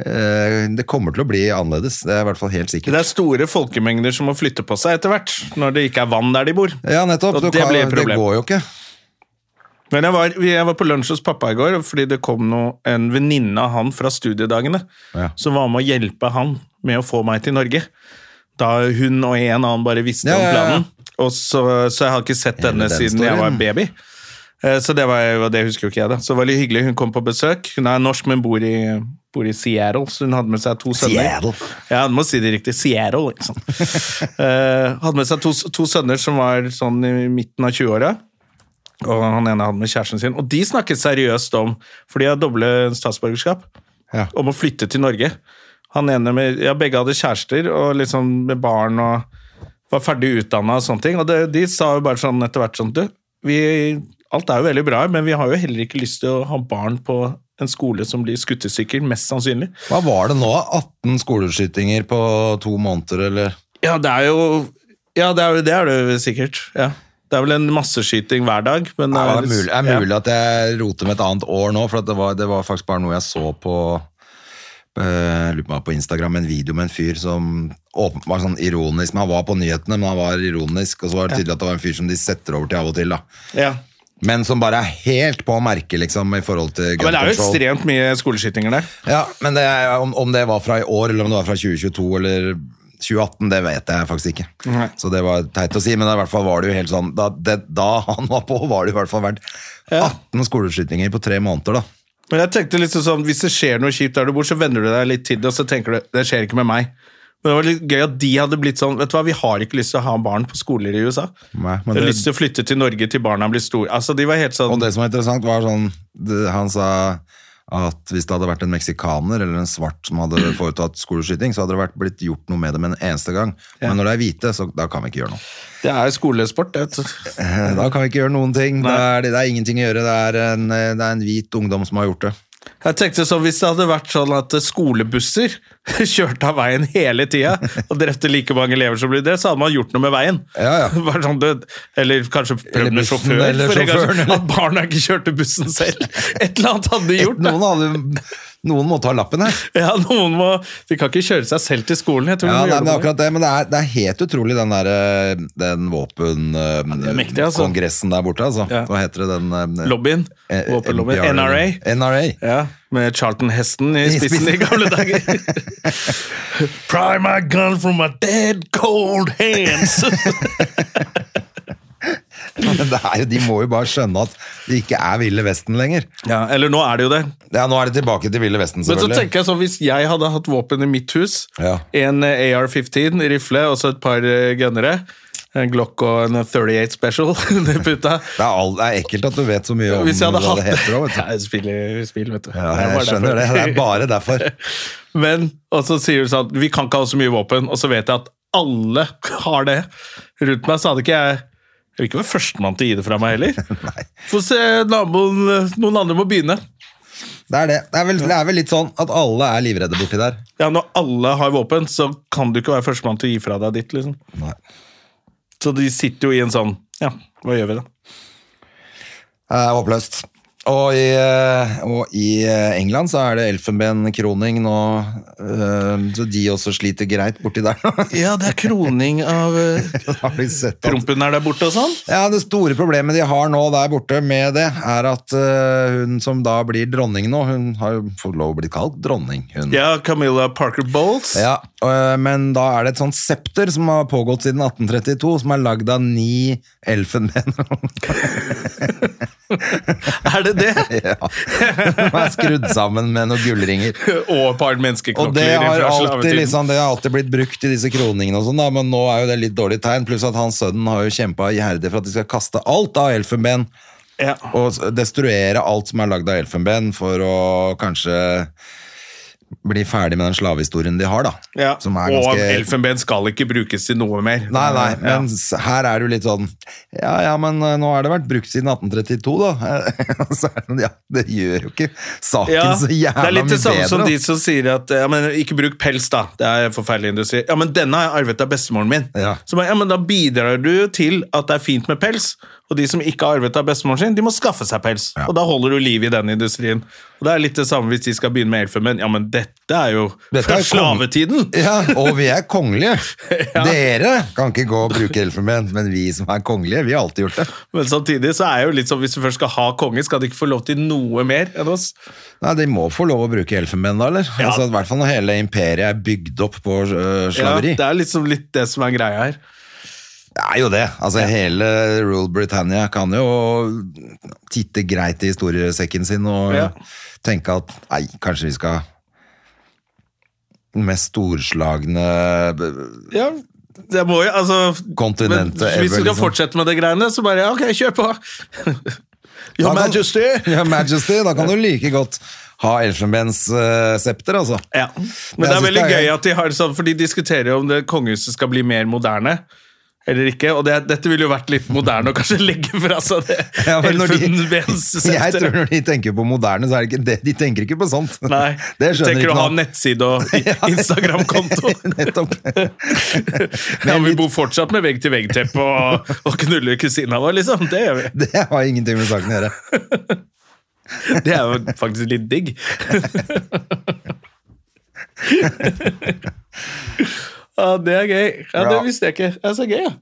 uh, det kommer til å bli annerledes, det er i hvert fall helt sikkert. Det er store folkemengder som må flytte på seg etter hvert, når det ikke er vann der de bor. Ja, nettopp. Og Du det kan- blir et problem. Det går jo ikke. Men jeg var, jeg var på lunsj hos pappa i går, fordi det kom noe, en venninne av han fra studiedagene, Ja. som var med å hjelpe han med å få meg til Norge. Da hun og en annen bare visste Ja, om ja, ja. planen. Og så, så jeg har ikke sett denne den siden jeg var var baby. Eh, Så det, var, det husker jo ikke jeg, da. Så det var litt hyggelig. Hun kom på besøk. Hun er norsk, men bor i, bor i Seattle, så hun hadde med seg to sønner. Seattle. Ja, du må si det riktig. Seattle, liksom. Hadde med seg to, to sønner som var sånn i midten av 20-åra. Og han ene hadde med kjæresten sin. Og de snakket seriøst om, for de har doble statsborgerskap, Ja. om å flytte til Norge. Han ene med, ja, Begge hadde kjærester og liksom med barn og var ferdig utdanna og sånne ting. Og det, de sa jo bare sånn etter hvert sånn Du, vi, alt er jo veldig bra, men vi har jo heller ikke lyst til å ha barn på en skole som blir skutt i stykker, mest sannsynlig. Hva var det nå? 18 skoleskytinger på to måneder, eller? Ja, det er jo Ja, det er det er det sikkert. Ja. Det er vel en masseskyting hver dag. Men Ja, det er mulig, er mulig ja. at jeg roter med et annet år nå, for at det, var, det var faktisk bare noe jeg så på jeg lurer på på Instagram, en video med en fyr som åpen, var sånn ironisk, men han var på nyhetene, men han var ironisk, og så var det tydelig at det var en fyr som de setter over til av og til, da. Ja. Men som bare er helt på merket, liksom, i forhold til Ja, men det er jo control. ekstremt mye skoleskytinger der. Ja, men det er, om, om det var fra i år, eller om det var fra 2022, eller 2018, det vet jeg faktisk ikke. Nei. Så det var teit å si, men i hvert fall var det jo helt sånn, da, det, da han var på, var det i hvert fall verdt Ja. 18 skoleskytinger på tre måneder, da. Men jeg tenkte liksom sånn, Hvis det skjer noe kjipt der du bor, så venner du deg litt til det, og så tenker du det skjer ikke med meg. Men det var litt gøy at de hadde blitt sånn Vet du hva, vi har ikke lyst til å ha barn på skoler i USA. Nei, Vi men har det, lyst til å flytte til Norge til barna blir store. Altså, de var helt sånn og det som var interessant, var sånn det, Han sa at hvis det hadde vært en meksikaner eller en svart som hadde foretatt skoleskyting, så hadde det vært blitt gjort noe med det med en eneste gang. Men når det er hvite, så da kan vi ikke gjøre noe. Det er skolesport, det. vet du. Eh, Da kan vi ikke gjøre noen ting. Da er det, det er ingenting å gjøre. Det er, en, eh, det er en hvit ungdom som har gjort det. Jeg tenkte sånn, Hvis det hadde vært sånn at skolebusser kjørte av veien hele tida og drepte like mange elever som ble det, så hadde man gjort noe med veien. Ja, ja. Sånn, eller kanskje prøvd med sjåfør. eller sjåføren, eller- At barna ikke kjørte bussen selv. Et eller annet hadde de gjort. Et, Noen, hadde, noen må ta lappen her. Ja, noen må, De kan ikke kjøre seg selv til skolen. Jeg tror Ja, de må nei, gjøre men det akkurat det, men det er, det er helt utrolig den der eh, den våpenkongressen ja, altså. der borte, altså. Ja. Hva heter det den? eh, Lobbyen. eh, Våpenlobbyen. NRA. NRA. Ja, Med Charlton Heston i I spissen i gamle dager. Pry my gun from my dead cold hands. Men det er jo, de må jo bare skjønne at det ikke er Ville Vesten lenger. ja, Eller nå er det jo det. Ja, nå er det tilbake til Ville Vesten, selvfølgelig. Men så tenker jeg sånn, Hvis jeg hadde hatt våpen i mitt hus, Ja. en eh, AR-15 rifle og så et par eh, gunnere, en Glock og en 38 Special det Det er, all, det er ekkelt at du vet så mye om Hvis jeg hadde hva hatt det heter. Ja, jeg spiller spill, vet du. Ja, Det jeg bare skjønner det. derfor. Det er bare derfor. Men, og så sier du sånn Vi kan ikke ha så mye våpen, og så vet jeg at alle har det rundt meg, så hadde ikke jeg Jeg vil ikke være førstemann til å gi det fra meg heller. Få se, naboen Noen andre må begynne. Det er det. Det er, vel, det er vel litt sånn at alle er livredde borti der. Ja, Når alle har våpen, så kan du ikke være førstemann til å gi fra deg ditt. liksom. Nei. Så de sitter jo i en sånn Ja, hva gjør vi da? Det er håpløst. Og i, eh, og i eh, England så er det elfenbenkroning nå, eh, så de også sliter greit borti der. Ja, det er kroning av Prompen er der borte og sånn? Ja, Det store problemet de har nå der borte med det, er at hun som da blir dronning nå, hun har jo fått lov å bli kalt dronning. Hun. Ja, Camilla Parker Bowles. Ja, Men da er det et sånt septer som har pågått siden 1832, som er lagd av ni elfenben. Er det det? ja. Som er skrudd sammen med noen gullringer. og et par Og det menneskeknokler har, alltid, liksom, det har alltid blitt brukt i disse kroningene, og sånn da, men nå er jo det litt dårlig tegn. Pluss at hans sønnen har jo kjempa iherdig for at de skal kaste alt av elfenben. Ja. Og destruere alt som er lagd av elfenben, for å kanskje bli ferdig med den slavehistorien de har, da. Ja. Som er Og ganske elfenben skal ikke brukes til noe mer. Nei, nei, Ja. men her er det jo litt sånn Ja, ja, men eh, nå har det vært brukt siden 1832, da. Så er det, ja, det gjør jo ikke saken Ja, så det er litt det samme bedre. som da. de som sier at ja, men ikke bruk pels, da. Det er forferdelig industri. Ja, men denne har jeg arvet av bestemoren min. Ja. Så ja, men Da bidrar du til at det er fint med pels. Og de som ikke har arvet av bestemoren sin, de må skaffe seg pels. Ja. Og da holder du liv i den industrien. Og det er litt det samme hvis de skal begynne med elfenben. Ja, men dette er jo Dette fra er slavetiden! Ja, og vi er kongelige. Dere kan ikke gå og bruke elfenben, men vi som er kongelige, vi har alltid gjort det. Men samtidig så er jo litt sånn hvis du først skal ha konge, skal de ikke få lov til noe mer enn oss? Nei, De må få lov å bruke elfenben, da, eller? Ja. Altså, I hvert fall når hele imperiet er bygd opp på slaveri. Ja, det er liksom litt det som er greia her. Det er jo det. Altså, Hele Rule Britannia kan jo titte greit i historiesekken sin og Ja. tenke at nei, kanskje vi skal den mest storslagne Ja, det må jo, altså Kontinentet men Hvis vi du skal fortsette med det greiene, så bare ja, ok, kjør på! Your Majesty! Your Majesty, da kan du like godt ha elfenbenssepter, altså. Ja. Men det er veldig det gøy at de har sånn, for de diskuterer jo om det kongehuset skal bli mer moderne. Eller ikke. Og det, dette ville jo vært litt moderne å kanskje legge fra seg det Ja, de- Jeg tror når de tenker på moderne, så er det ikke det. De tenker ikke på sånt. Nei, det skjønner tenker ikke å ha nettside og Instagram-konto. Nettopp. Ja, vi bor fortsatt med vegg-til-vegg-teppe og, og knuller kusina vår, liksom. Det gjør vi. Det har ingenting med saken å gjøre. Det er jo faktisk litt digg. Ja, det er gøy. Ja, Det visste jeg ikke. Det er så gøy, ja.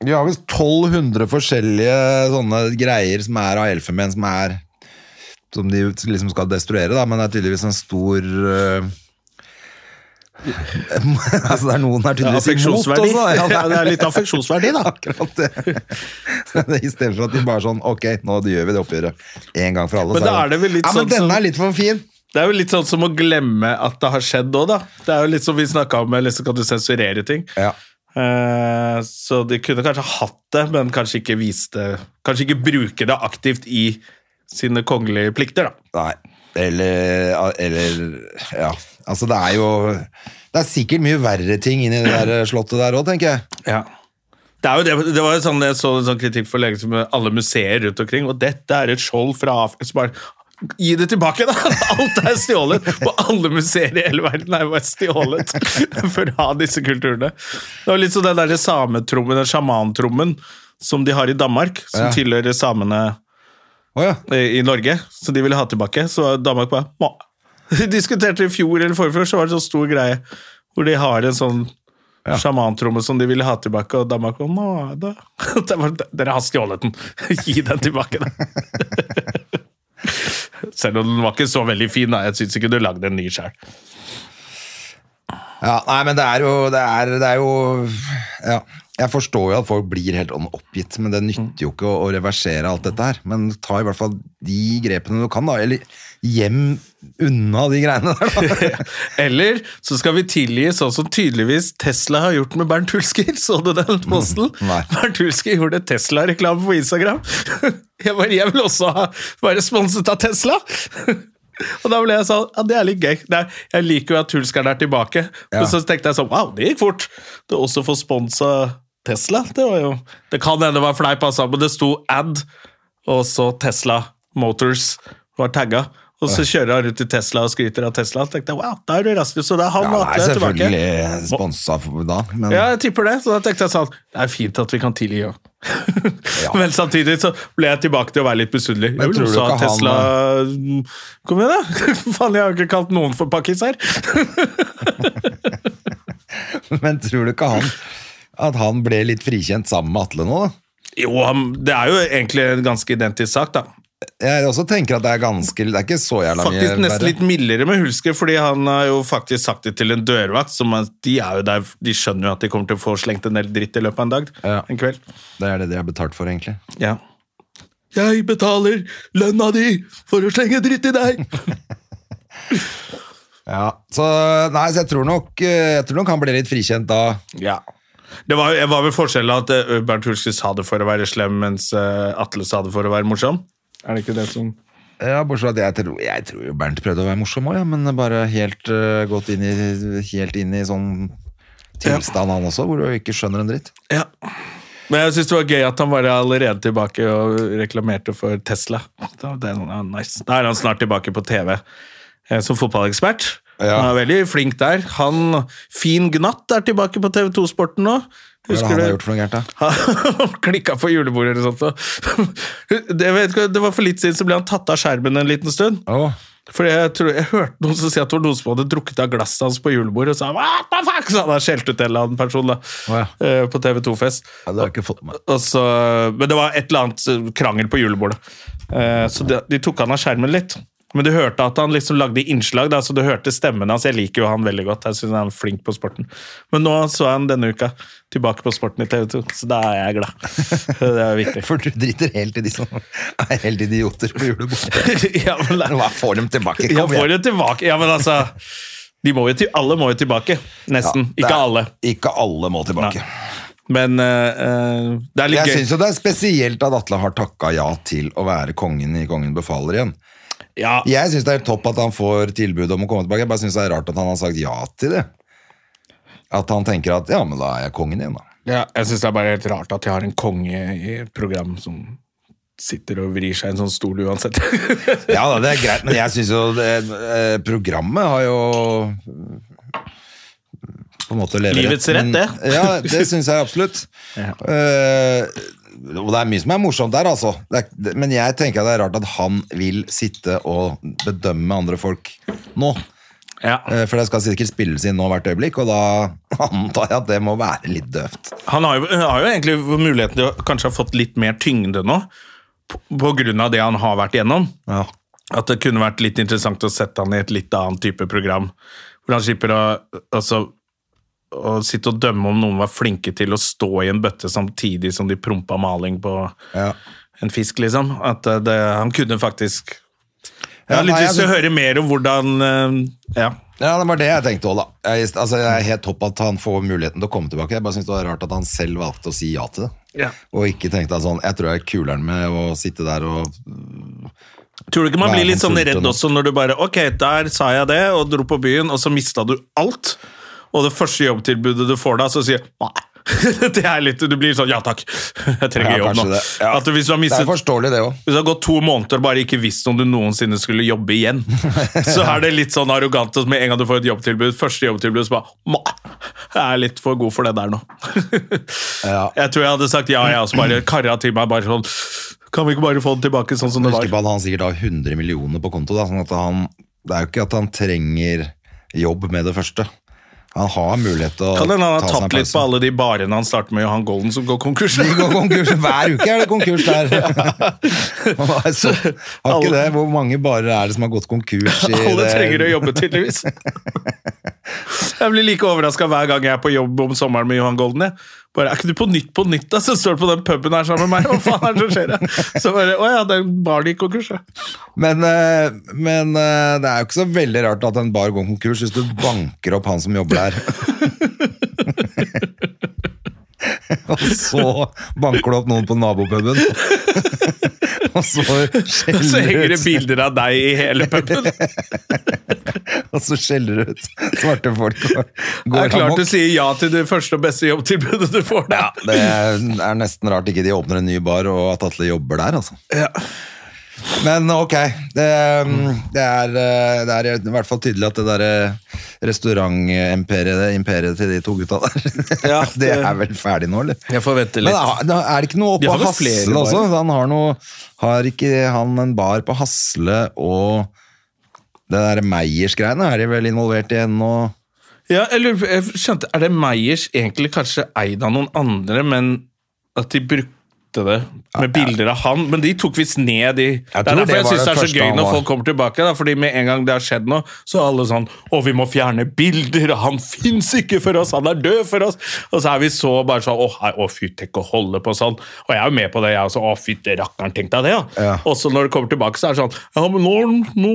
Vi har visst 1200 forskjellige sånne greier som er av elfenben, som er som de liksom skal destruere, da, men det er tydeligvis en stor øh, Altså, det er noen her Ja, tydeligvis imot affeksjonsverdi. også. Ja, det er litt affeksjonsverdi, da. Akkurat det. I stedet for at de bare sånn Ok, nå gjør vi det oppgjøret en gang for alle. Men så er det vel litt ja, men sånn denne er litt for fin. Det er jo litt sånn som å glemme at det har skjedd òg, da. Det er jo litt som vi snakka om, eller liksom kan du sensurere ting. Ja. Eh, så de kunne kanskje hatt det, men kanskje ikke vist det Kanskje ikke bruke det aktivt i sine kongelige plikter, da. Nei. Eller, eller Ja. Altså, det er jo Det er sikkert mye verre ting inni det der slottet der òg, tenker jeg. Ja. Det, er jo det, det var jo sånn, Jeg så en sånn kritikk for lenge med alle museer rundt omkring, og dette er et skjold fra Afrika. Så Gi det tilbake, da! Alt er stjålet! På alle museer i hele verden er jo stjålet for å ha disse kulturene. Det var litt sånn den der sametrommen, den sjamantrommen, som de har i Danmark, som Ja. tilhører samene oh, ja. i Norge, så de ville ha tilbake. Så Danmark bare må. De diskuterte i fjor eller forfjor, så var det en sånn stor greie hvor de har en sånn sjamantromme som de ville ha tilbake, og Danmark bare Nå, da. Det Dere har stjålet den! Gi den tilbake, da! Selv om den var ikke så veldig fin, da. Jeg syns ikke du lagde en ny sjøl. Ja, nei, men det er jo Det er, det er jo Ja. Jeg forstår jo at folk blir helt sånn oppgitt, men det nytter jo ikke å, reversere alt dette her. Men ta i hvert fall de grepene du kan, da. Eller hjem unna de greiene der. Eller så skal vi tilgi sånn som tydeligvis Tesla har gjort med Bernt Hulsker. Så du den posten? Nei. Bernt Hulsker gjorde Tesla-reklame på Instagram. Jeg, bare, jeg vil også ha, være sponset av Tesla. Og da ble jeg sånn Ja, det er litt gøy. Er, jeg liker jo at Hulskeren er tilbake. Ja. Så tenkte jeg sånn Wow, det gikk fort. Det å også få sponsa Tesla, det var jo Det kan hende det var fleip, altså, men det sto ad, og så Tesla Motors var tagga. Og så kjører han rundt i Tesla og skryter av Tesla. Så tenkte jeg, wow, da er du raskere, Så det er han Ja, og det Atle er tilbake. selvfølgelig sponsa for da, men Ja, jeg tipper det. Så da tenkte jeg sånn Det er fint at vi kan tilgi òg. Men samtidig så ble jeg tilbake til å være litt misunnelig. Jeg vil også ha ikke han- Kom igjen, da! Faen, jeg har ikke kalt noen for pakkis her. Men tror du ikke han at han ble litt frikjent sammen med Atle nå, da? Jo, han- det er jo egentlig en ganske identisk sak, da. Jeg også tenker at det er ganske Det er ikke så jævla mye Faktisk nesten litt mildere med Hulsker, fordi han har jo faktisk sagt det til en dørvakt. Som de, er jo der, de skjønner jo at de kommer til å få slengt en del dritt i løpet av en dag. Ja. En kveld. Det er det de har betalt for, egentlig. Ja. Jeg betaler lønna di for å slenge dritt i deg! Ja, så, nei, så jeg tror nok eh, Jeg tror nok han ble litt frikjent da. Ja. Det var, var vel forskjellen at eh, Bernt Hulsker sa det for å være slem, mens eh, Atle sa det for å være morsom? Er det ikke det som Ja, Bortsett fra at jeg tror, jeg tror jo Bernt prøvde å være morsom òg, ja, men bare helt uh, gått inn i, helt inn i sånn tilstand, han også, hvor du ikke skjønner en dritt. Ja. Men jeg syns det var gøy at han var allerede tilbake og reklamerte for Tesla. Det er, nice. da er han snart tilbake på TV eh, som fotballekspert. Ja. Han er veldig flink der. Han, Fin Gnatt er tilbake på TV2 Sporten nå. Hva det han har gjort for noe gærent, da? Han klikka på julebordet eller sånt. Det, vet ikke, det var For litt siden så ble han tatt av skjermen en liten stund. Oh. Fordi jeg, tror, jeg hørte noen som si at det var noen som hadde drukket av glasset hans på julebordet, og sa What the fuck? Så han hadde skjelt ut en eller annen person da, oh, ja. eh, på TV2-fest. ja, det har ikke fått meg. Så, men det var et eller annet eh, krangel på julebordet. Uh, Så de, de tok han av skjermen litt. Men du hørte at han liksom lagde innslag, da, så du hørte stemmen hans. Jeg liker jo han veldig godt. Jeg synes han er flink på sporten. Men nå så jeg han denne uka tilbake på sporten i TV2, så da er jeg glad. Det er viktig. For du driter helt i de som er helt idioter på julebordet. ja, men, Hva får dem tilbake? ja, får dem tilbake. Ja, men altså de må jo til, Alle må jo tilbake. Nesten. Ja, er, Ikke alle. Ikke alle må tilbake. Men eh, eh, det er litt Jeg gøy. syns jo det er spesielt at Atle har takka ja til å være kongen i Kongen befaler igjen. Ja, Jeg syns det er helt topp at han får tilbud om å komme tilbake. Jeg bare syns det er rart at han har sagt ja til det. At han tenker at ja, men da er jeg kongen igjen, da. Ja, jeg syns det er bare helt rart at jeg har en konge i et program som sitter og vrir seg i en sånn stol uansett. Ja da, det er greit, men jeg syns jo det, eh, programmet har jo på en måte. Livets rett, men- det. Ja, det syns jeg absolutt. Ja. Eh, og det er mye som er morsomt der, altså. Er, men jeg tenker at det er rart at han vil sitte og bedømme andre folk nå. ja. Eh, For det skal sikkert spilles inn nå hvert øyeblikk, og da antar jeg at det må være litt døvt. Han har jo, har jo egentlig muligheten til å kanskje ha fått litt mer tyngde nå, på, på grunn av det han har vært igjennom. Ja. At det kunne vært litt interessant å sette han i et litt annet type program. Hvor han slipper å, altså, å sitte og dømme om noen var flinke til å stå i en bøtte samtidig som de prompa maling på Ja. en fisk, liksom. At eh, det, han kunne faktisk Jeg Ja, litt nei, lyst til å høre mer om hvordan eh, Ja. Ja, det var det jeg tenkte òg, da. Jeg, altså, jeg er helt topp at han får muligheten til å komme tilbake. Jeg bare synes det var rart at han selv valgte å si ja til det. Ja. Og ikke tenkte at sånn Jeg tror jeg er kuleren med å sitte der og Tror du ikke man blir litt sånn redd også når du bare Ok, der sa jeg det, og dro på byen, og så mista du alt. Og det første jobbtilbudet du får da, så sier nei. det er litt, Du blir sånn ja takk, jeg trenger Ja, jobb nå. det. Ja. At du, hvis, du har Det er forståelig, det òg. hvis du har gått to måneder og bare ikke visst om du noensinne skulle jobbe igjen, så er det litt sånn arrogant at med en gang du får et jobbtilbud, første jobbtilbud, så bare jeg er litt for god for det der nå. Ja. Jeg tror jeg hadde sagt ja, jeg også bare karra til meg bare sånn Kan vi ikke bare få det tilbake sånn som det var? at han sikkert har 100 millioner på konto. Da, sånn at han, det er jo ikke at han trenger jobb med det første. Han har mulighet til å Kan hende han har ta seg en tatt litt på alle de barene han starter med Johan Golden, som går konkurs. De går konkurs. Hver uke er det konkurs der. Er har ikke det? Hvor mange barer er det som har gått konkurs? i Alle det? trenger å jobbe, tydeligvis. Jeg blir like overraska hver gang jeg er på jobb om sommeren med Johan Golden. Jeg. Bare, Er ikke du på Nytt på Nytt, da? Så står du på den puben her sammen med meg. Hva faen er det som skjer? Så bare, Å ja, den baren gikk konkurs, ja. Men, eh, men eh, det er jo ikke så veldig rart at en bar går konkurs hvis du banker opp han som jobber der. Og så banker du opp noen på nabopuben. Og så skjeller du ut. Så henger det bilder av deg i hele puben. og så skjeller du ut svarte folk og Det er klart amok. du sier ja til det første og beste jobbtilbudet du får. Da. Det er nesten rart ikke de åpner en ny bar, og at Atle jobber der, altså. Ja. Men ok, det, det, er, eh, det er i hvert fall tydelig at det derre restaurantimperiet imperiet til de to gutta der, Ja, det det- er vel ferdig nå, eller? Jeg forventer Men litt. er er det ikke noe oppe på Hasle også? Han har, noe, har ikke han en bar på Hasle og det der Meyers-greiene er de vel involvert i ennå? Ja, på- jeg skjønte, Er det Meyers egentlig kanskje eid av noen andre, men at de brukte det med bilder av han? Men de tok visst ned de Det er derfor jeg syns det det er så gøy når folk kommer tilbake. Da, fordi med en gang det har skjedd noe, så er alle sånn Å, vi må fjerne bilder! Han fins ikke for oss! Han er død for oss! Og så er vi så bare sånn Å, å fy, tenk å holde på sånn. Og jeg er jo med på det, jeg også. Å, fytte rakkeren, tenk deg det, ja. Ja. Og så når det kommer tilbake, så er det sånn Ja, men nå, nå,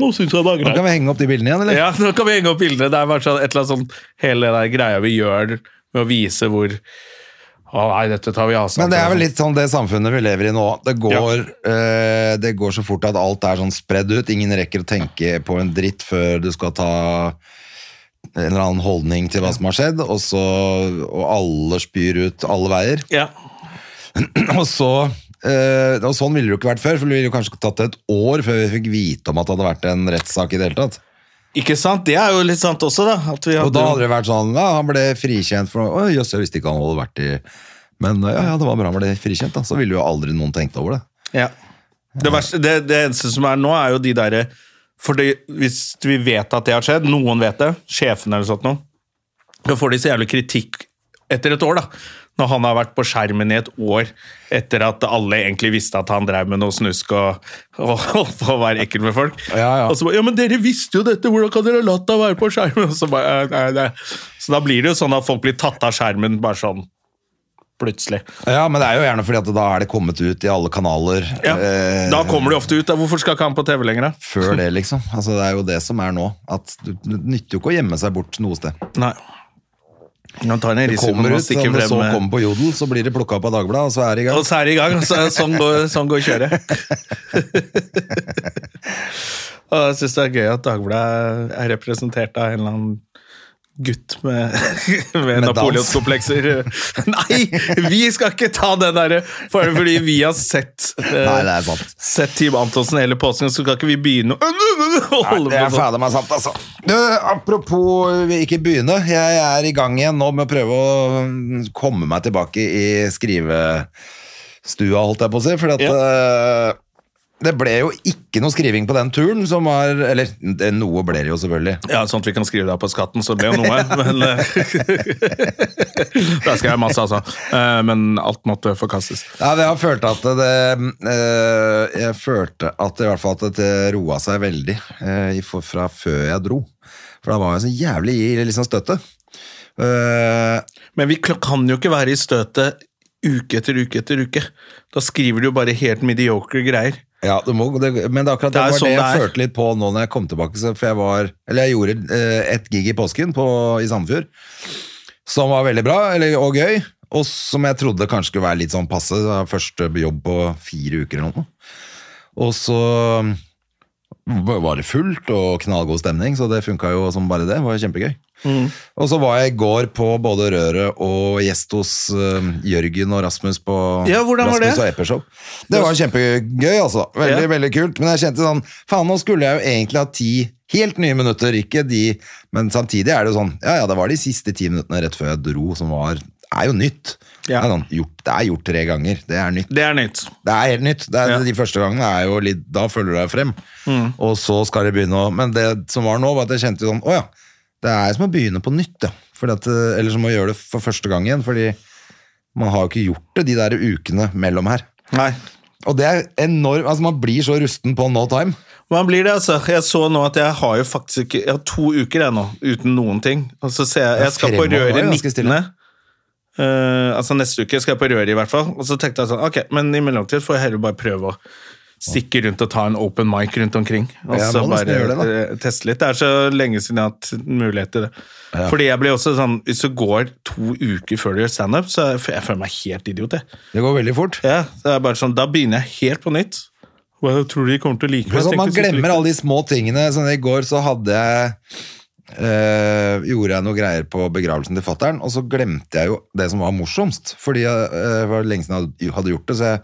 nå syns jeg det er greit. Nå kan vi henge opp de bildene igjen, eller? Ja, nå kan vi henge opp bildene. Det er bare sånn, et eller annet sånn hele den der greia vi gjør med å vise hvor Å nei, dette tar vi avstand Men det er vel litt sånn det samfunnet vi lever i nå. Det går, eh, det går så fort at alt er sånn spredd ut. Ingen rekker å tenke på en dritt før du skal ta en eller annen holdning til hva som har skjedd, og, så, og alle spyr ut alle veier. Ja. Og så eh, og Sånn ville det jo ikke vært før, for det ville jo kanskje tatt et år før vi fikk vite om at det hadde vært en rettssak i det hele tatt. Ikke sant? Det er jo litt sant også, da. Vi Og da hadde det vært sånn Ja, han ble frikjent for noe. Jøss, jeg visste ikke han hadde vært i Men ja, ja, det var bra han ble frikjent, da. Så ville jo aldri noen tenkt over det. ja. det, verste, det, det eneste som er nå, er jo de derre For det, hvis vi vet at det har skjedd, noen vet det, sjefen eller sånt noe, da får de så jævlig kritikk etter et år, da. Når han har vært på skjermen i et år etter at alle egentlig visste at han drev med noe snusk og, holdt på å være ekkel med folk. Ja, ja. Og så bare, ja, men dere visste jo dette, hvordan kan dere ha latt ham være på skjermen? Og så, bare, «Eh, nei, nei. så da blir det jo sånn at folk blir tatt av skjermen bare sånn plutselig. Ja, men det er jo gjerne fordi at da er det kommet ut i alle kanaler Ja, eh, da kommer de ofte ut. da. Hvorfor skal ikke han på TV lenger, da? før det, liksom. Altså, det er jo det som er nå. At du, det nytter jo ikke å gjemme seg bort noe sted. Nei. Han tar ned risikoen kommer med å ut, stikke frem. så kommer på Jodel, så blir det plukka opp av Dagbladet, og så er det i gang. Og så er det i gang. Så, sånn, går, sånn går kjøret. og jeg syns det er gøy at Dagbladet er representert av en eller annen gutt med, med, napoleonskomplekser. Nei, vi skal ikke ta den derre for- Fordi vi har sett eh, Nei. Sett Team Antonsen hele påsken, så skal ikke vi begynne å Nei, holde det er sånn. fader meg sant, altså. Du, apropos ikke begynne. Jeg er i gang igjen nå med å prøve å mm, komme meg tilbake i skrivestua, holdt jeg på å si. For at eh, det ble jo ikke noe skriving på den turen som var Eller det, noe ble det jo selvfølgelig. Ja, sånn at vi kan skrive det på skatten, så det ble jo noe. Men eh, Der skal jeg masse, altså. Eh, Men alt måtte forkastes. Ja, jeg følte at det eh, Jeg følte at det, i hvert fall at det roa seg veldig eh, fra før jeg dro. For da var jeg så jævlig i liksom støtet. Eh, Men vi kan jo ikke være i støtet uke etter uke etter uke. Da skriver du jo bare helt mediocre greier. Ja, du må, det, men det akkurat det, Det var sånn det jeg det er. følte litt på nå når jeg kom tilbake. så- For jeg var Eller jeg gjorde eh, et gig i påsken på, i Sandefjord, som var veldig bra eller, og gøy. Og som jeg trodde kanskje skulle være litt sånn passe. Det første jobb på fire uker eller noe. Og så var det fullt og knallgod stemning, så det funka jo som bare det. Det var kjempegøy. Mm. Og så var jeg i går på både Røret og gjest hos uh, Jørgen og Rasmus på Ja, Rasmus det? og Epershow. Det var kjempegøy, altså. Veldig, Ja. veldig kult. Men jeg kjente sånn Faen, nå skulle jeg jo egentlig ha ti helt nye minutter, ikke de Men samtidig er det jo sånn Ja ja, det var de siste ti minuttene rett før jeg dro som var er jo nytt. Ja. Det, er sånn, gjort, det er gjort tre ganger. Det er nytt. Det er nytt. Det er helt nytt. Det er, Ja. De første gangene er jo litt Da følger du deg frem. Mm. Og så skal det begynne å Men det som var nå, var at jeg kjente sånn Å ja. Det er som å begynne på nytt, ja. At, eh, eller som å gjøre det for første gang igjen. Fordi man har jo ikke gjort det de der ukene mellom her. Nei. Og det er enormt Altså, man blir så rusten på no time. Man blir det, altså. Jeg så nå at jeg har jo faktisk ikke Jeg har to uker jeg nå, uten noen ting. Og så ser jeg Jeg skal på Røret jo 19. stille. Eh, altså neste uke skal jeg på Røret i hvert fall. Og så tenkte jeg sånn, ok, men i mellomtid får jeg heller bare prøve å stikke rundt og ta en open mic rundt omkring. Og så bare det, eh, teste litt. Det er så lenge siden jeg har hatt mulighet til det. Fordi jeg blir også sånn, hvis det går to uker før du gjør standup, så jeg, jeg føler meg helt idiot, jeg. Det går veldig fort. Ja, det er bare sånn, da begynner jeg helt på nytt. Og jeg tror de kommer til å like meg. sånn, man jeg glemmer alle de små tingene. Sånn, I går så hadde jeg Uh, Gjorde jeg noe greier på begravelsen til fattern, og så glemte jeg jo det som var morsomst. Fordi jeg, uh, det var lenge siden jeg hadde gjort det. så jeg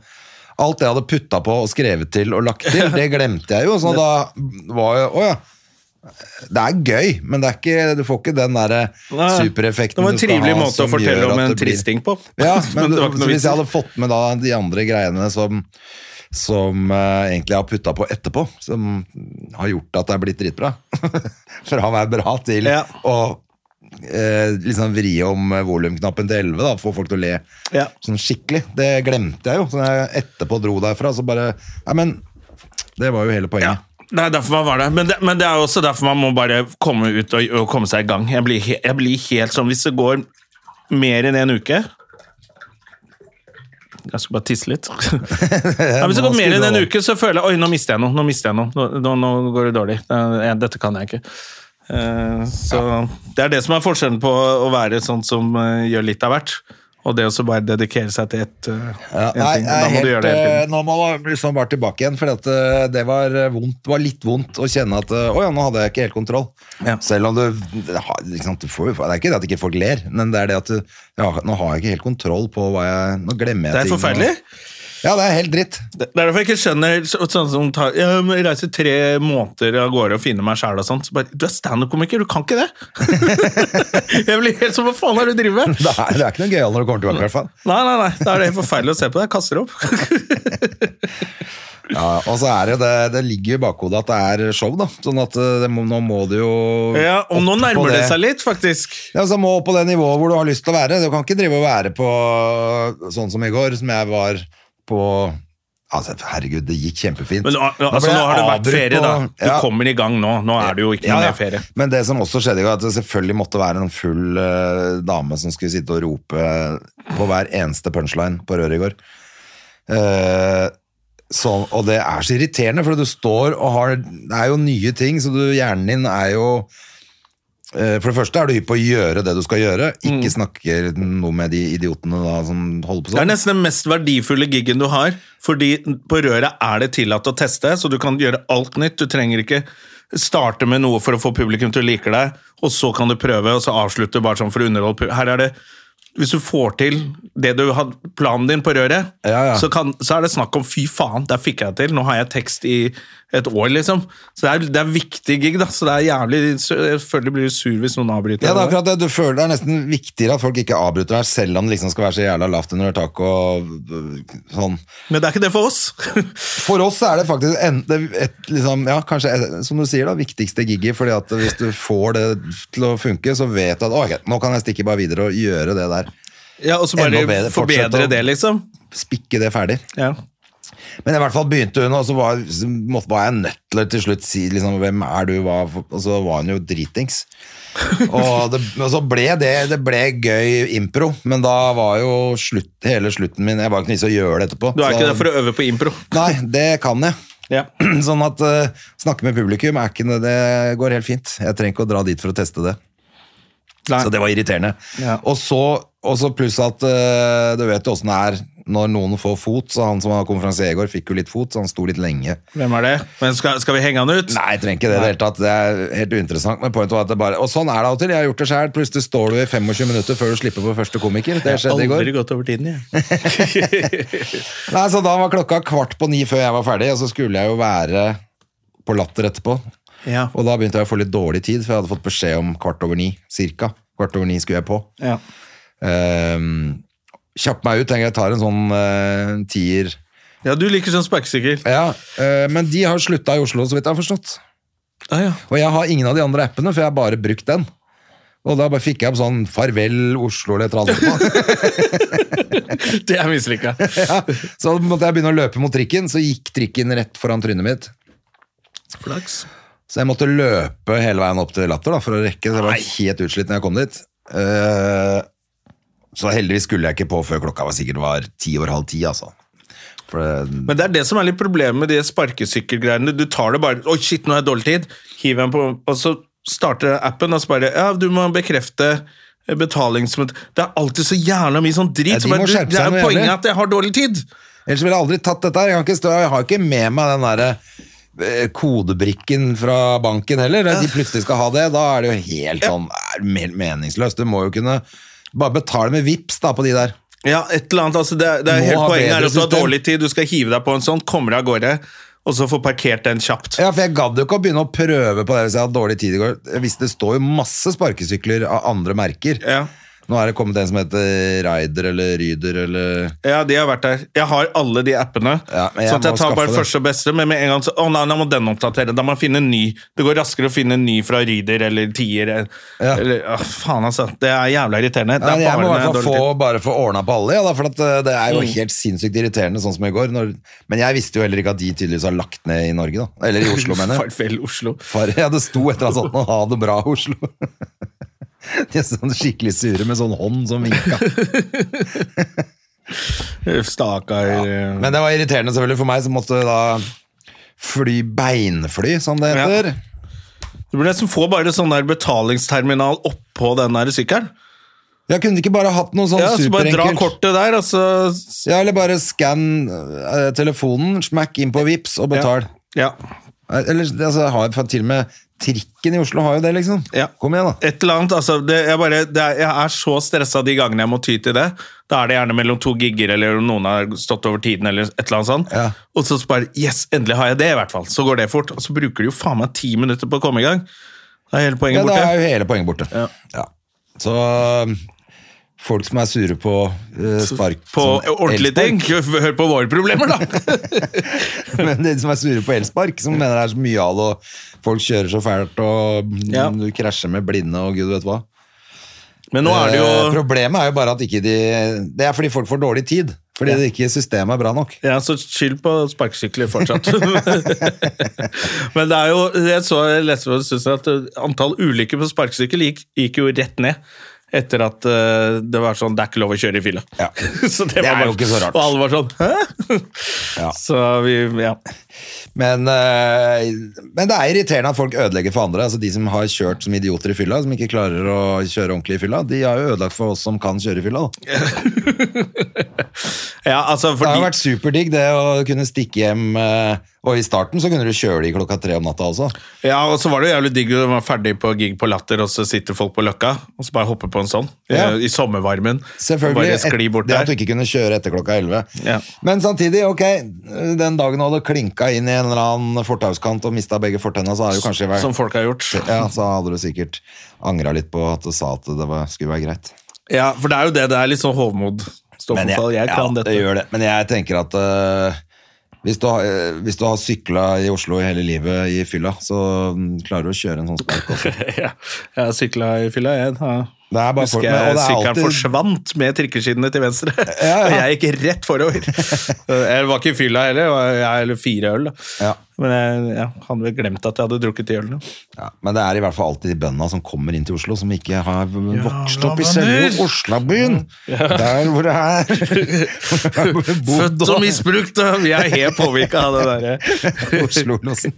Alt jeg hadde putta på og skrevet til og lagt til, det glemte jeg jo. Så da var jo Å ja. Det er gøy, men det ikke, du får ikke den der supereffekten Det var en trivelig ha måte å fortelle om en tristing trist ting på. ja, men, det så hvis jeg hadde fått med da de andre greiene som, som uh, egentlig jeg har putta på etterpå, som har gjort at det er blitt dritbra Fra å være bra til Ja. å eh, liksom vri om eh, volumknappen til 11, da, få folk til å le Ja. sånn skikkelig. Det glemte jeg jo. Så jeg etterpå dro derfra, så bare Nei, men det var jo hele Ja, poenget. det er derfor man var der. Men det, men det er også derfor man må bare komme ut og, og komme seg i gang. Jeg blir, jeg blir helt sånn Hvis det går mer enn en uke Jeg skal bare tisse litt. ja, hvis det går mer enn en uke, så føler jeg Oi, nå mister jeg noe. Nå mister jeg noe. Nå, nå, nå går det dårlig. Dette kan jeg ikke. Eh, Så det er det som er forskjellen på å være sånn som eh, gjør litt av hvert, og det å bare dedikere seg til ett eh, Ja, ting. Da må helt, du gjøre det hele tiden. nå må man liksom bare tilbake igjen, for det det var litt vondt å kjenne at å ja, nå hadde jeg ikke helt kontroll. Ja. Selv om du, liksom, du får, Det er ikke det at ikke folk ler, men det er det at ja, nå har jeg ikke helt kontroll på hva jeg Nå glemmer jeg ting. Det er ting, forferdelig. og- Ja, det er helt dritt. Det det er derfor jeg ikke skjønner sånn som tar, Jeg reiser tre måneder av gårde og finner meg sjæl og sånt. Så bare, du er standup-komiker, du kan ikke det! jeg blir helt sånn, Hva faen er det du driver med? Det er, det er ikke noe gøyalt når du kommer tilbake, i hvert fall. Nei, nei, nei, da er det helt forferdelig å se på. Jeg kaster opp. Ja, og så er det, det Det ligger i bakhodet at det er show, da. Sånn at eh, det må, nå må du jo ja, Og nå nærmer det seg litt, faktisk. Ja, så må opp på det nivået hvor du har lyst til å være. Du kan ikke drive og være på sånn som i går, som jeg var på Altså, herregud, det gikk kjempefint. Men altså, nå har det vært ferie, da. Du Ja. kommer i gang nå. Nå er det jo ikke noe Ja, mer ferie. Men det som også skjedde, var at det selvfølgelig måtte være en full uh, dame som skulle sitte og rope på hver eneste punchline på røret i går. Uh, så, og det er så irriterende, for du står og har Det er jo nye ting, så du, hjernen din er jo eh, For det første er du hypp på å gjøre det du skal gjøre, ikke Mm. snakke noe med de idiotene da, som holder på Det er sånn. nesten den mest verdifulle gigen du har, fordi på røret er det tillatt å teste, så du kan gjøre alt nytt. Du trenger ikke starte med noe for å få publikum til å like deg, og så kan du prøve, og så avslutte bare sånn for å underholde Her er det hvis du får til det du hadde planen din på røret, Ja, ja. Så, kan, så er det snakk om fy faen, der fikk jeg det til. Nå har jeg tekst i et år, liksom. Så det er, det er viktig gig, da. Så det er jævlig Jeg blir du sur hvis noen avbryter. Ja, det er akkurat det. Du føler det er nesten viktigere at folk ikke avbryter deg, selv om det liksom skal være så jævla lavt under taket og øh, sånn. Men det er ikke det for oss. For oss er det faktisk en, det, et, liksom, ja, kanskje, et, som du sier, da, viktigste gigget. fordi at hvis du får det til å funke, så vet du at ok, nå kan jeg stikke bare videre og gjøre det der. ja, Og så bare bedre, forbedre det, liksom. Spikke det ferdig. Ja. Men i hvert fall begynte hun, og så var, måtte, var jeg nødt til å til slutt si liksom, hvem er du, hva, og så var hun jo dritings. og, det, og så ble det, det ble gøy impro, men da var jo slutt, hele slutten min, jeg var ikke vits i å gjøre det etterpå. Du er ikke Så- der for å øve på impro. Nei, det kan jeg. Ja. Sånn at uh, snakke med publikum er ikke, det går helt fint. Jeg trenger ikke å dra dit for å teste det. Nei. Så det var irriterende. Ja. Og så så pluss at uh, du vet åssen det er når noen får fot, så han som var konferansier i går, fikk jo litt fot, så han sto litt lenge. Hvem er det? Men skal, skal vi henge han ut? Nei, jeg trenger ikke det i det hele tatt. Det er helt uinteressant. Men pointet var at det bare Og sånn er det av og til. Jeg har gjort det sjøl. Plutselig står du i 25 minutter før du slipper på første komiker. Det skjedde i går. Aldri gått over tiden, jeg. Nei, så Da var klokka kvart på ni før jeg var ferdig, og så skulle jeg jo være på Latter etterpå. ja. Og da begynte jeg å få litt dårlig tid, for jeg hadde fått beskjed om kvart over ni. Cirka. Kvart over ni skulle jeg på. ja. Um, Kjapp meg ut, tenker jeg tar en sånn uh, tier. Ja, du liker sånn sparkesykkel. Ja, uh, men de har slutta i Oslo, så vidt jeg har forstått. Ah, ja. Og jeg har ingen av de andre appene, for jeg har bare brukt den. Og da bare fikk jeg opp sånn 'Farvel Oslo' eller et eller annet. Det er mislykka. ja, så måtte jeg begynne å løpe mot trikken, så gikk trikken rett foran trynet mitt. Flaks. Så jeg måtte løpe hele veien opp til Latter da, for å rekke. Så jeg var helt utslitt når jeg kom dit. Eh, så heldigvis skulle jeg ikke på før klokka var sikkert var ti over halv ti, altså. Det, Men det er det som er litt problemet med de sparkesykkelgreiene. Du tar det bare Oi, shit, nå har jeg dårlig tid. Hiver den på, og så starter appen, og så bare Ja, du må bekrefte betalingsmøte Det er alltid så jævla mye sånn drit. Ja, de må bare, skjerpe det seg er noe jo poenget jævlig. at jeg har dårlig tid. Ellers ville jeg aldri tatt dette her. Jeg, ikke stå, jeg har ikke med meg den derre eh, kodebrikken fra banken heller. De plutselig skal ha det. Da er det jo helt sånn er meningsløst. Du må jo kunne bare betale med VIPs da, på de der. Ja, et eller annet, altså det, det er Må Hele poenget er at du har dårlig tid, du skal hive deg på en sånn, kommer deg av gårde, og så få parkert den kjapt. Ja, for jeg gadd jo ikke å begynne å prøve på det hvis jeg hadde dårlig tid i går. Hvis det står jo masse sparkesykler av andre merker. Ja. Nå er det kommet en som heter Ryder eller Ryder eller Ja, de har vært der. Jeg har alle de appene. Ja, jeg sånn at jeg tar bare det. første og beste, men med en gang så Å nei, nå må den oppdatere. Da må man finne en ny. Det går raskere å finne en ny fra Ryder eller Tier. Ja. eller å, Faen, altså. Det er jævla irriterende. Det er jeg må i hvert fall få, bare få ordna på alle, ja, da, for eh, det er jo Mm. helt sinnssykt irriterende, sånn som i går. Når, men jeg visste jo heller ikke at de tydeligvis har lagt ned i Norge, da. Eller i Oslo, mener jeg. Farvel, Oslo. Far, ja, det sto et eller annet sånt ha det bra, Oslo. De er sånn skikkelig sure med sånn hånd som vinka. Stakkar. Ja. Men det var irriterende selvfølgelig for meg, som måtte da fly beinfly, som det Ja. heter. Du burde nesten få bare sånn der betalingsterminal oppå den der sykkelen. Jeg kunne ikke bare hatt noe sånn Ja, så bare dra kortet der, altså. Ja, eller bare skann eh, telefonen, smack inn på Vips og betal. Ja. Eller altså, har jeg til og med trikken i Oslo har jo det, liksom. Ja. Kom igjen, da. Et eller annet, altså det, jeg, bare, det er, jeg er så stressa de gangene jeg må ty til det. Da er det gjerne mellom to gigger, eller om noen har stått over tiden, eller et eller annet sånt. Ja. Og så bare Yes, endelig har jeg det, i hvert fall. Så går det fort. Og så bruker du jo faen meg ti minutter på å komme i gang. Da er hele poenget Ja, da er jo hele poenget borte. Ja. Ja. Så folk som er sure på uh, spark På ordentlige ting. Hør på våre problemer, da! Men de som er sure på elspark, som mener det er så mye av det, og folk kjører så fælt, og Ja. du krasjer med blinde, og gud vet hva. Men nå er det Eh, Problemet er jo bare at ikke de Det er fordi folk får dårlig tid. Fordi det ikke systemet er bra nok. Ja, så skyld på sparkesykler fortsatt. Men det er jo Jeg så jeg leste synes at antall ulykker på sparkesykkel gikk, gikk jo rett ned. Etter at uh, det var sånn Det er ikke lov å kjøre i fylla. Ja. så det, Det var er jo ikke så rart. Og alle var sånn Hæ? Ja. Så vi Ja. Men, uh, men det er irriterende at folk ødelegger for andre. Altså De som har kjørt som idioter i fylla, som ikke klarer å kjøre ordentlig i fylla, de har jo ødelagt for oss som kan kjøre i fylla. Da. Ja, altså, Det har vært superdigg det å kunne stikke hjem eh, Og i starten så kunne du kjøre de klokka tre om natta også. ja, og så var det jo jævlig digg å være ferdig på gig på Latter, og så sitter folk på Løkka, og så bare hopper på en sånn. Ja. I, sommervarmen. Selvfølgelig. Bort det at du ikke kunne kjøre etter klokka 11. Ja. Men samtidig, ok, den dagen du hadde klinka inn i en eller annen fortauskant og mista begge fortenna, så hadde du kanskje vært Som folk har gjort. Ja, så hadde du sikkert angra litt på at du sa at det var, skulle være greit. Ja, for det er jo det. Det er litt sånn hovmod. Stofforfall. Jeg, kan ja, dette. det gjør det. Men jeg tenker at øh, hvis, du har, øh, hvis du har sykla i Oslo hele livet i fylla, så mm, klarer du å kjøre en sånn spark også. ja, jeg har sykla i fylla, jeg. Ja. Det er bare Husker jeg er sykkelen alltid- forsvant med trikkeskinnene til venstre. ja. Og jeg gikk rett forover. jeg var ikke i fylla heller, jeg eller fire øl. Ja. Men jeg jeg, hadde vel glemt at jeg hadde drukket de ølene. Ja, men det er i hvert fall alltid de bøndene som kommer inn til Oslo, som ikke har vokst opp i selve Oslabyen. Der hvor det er Født og misbrukt, og vi er helt påvirka av det derre. Oslo-losen.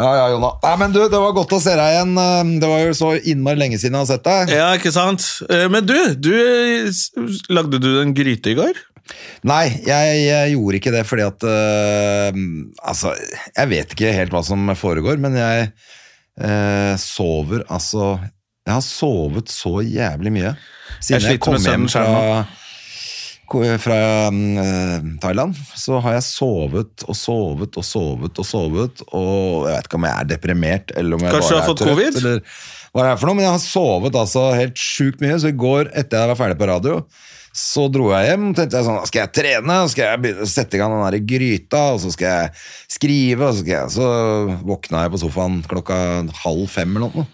Ja, ja, Jonna. Nei, men du, det var godt å se deg igjen. Det var jo så innmari lenge siden jeg har sett deg. Ja, ikke sant? Eh, Men du, du lagde du en gryte i går? Nei, jeg, jeg gjorde ikke det fordi at øh, Altså, jeg vet ikke helt hva som foregår, men jeg øh, sover altså Jeg har sovet så jævlig mye siden jeg, jeg kom hjem fra, fra øh, Thailand. Så har jeg sovet og sovet og sovet og sovet, og jeg vet ikke om jeg er deprimert eller om jeg Kanskje bare har er trøtt, covid? Eller hva det er for noe, men jeg har sovet altså helt sjukt mye, så i går etter jeg var ferdig på radio, så dro jeg hjem, tenkte jeg sånn, skal jeg trene, skal jeg sette i gang den der gryta, og så skal jeg skrive, og så, skal jeg, så våkna jeg på sofaen klokka halv fem eller noe,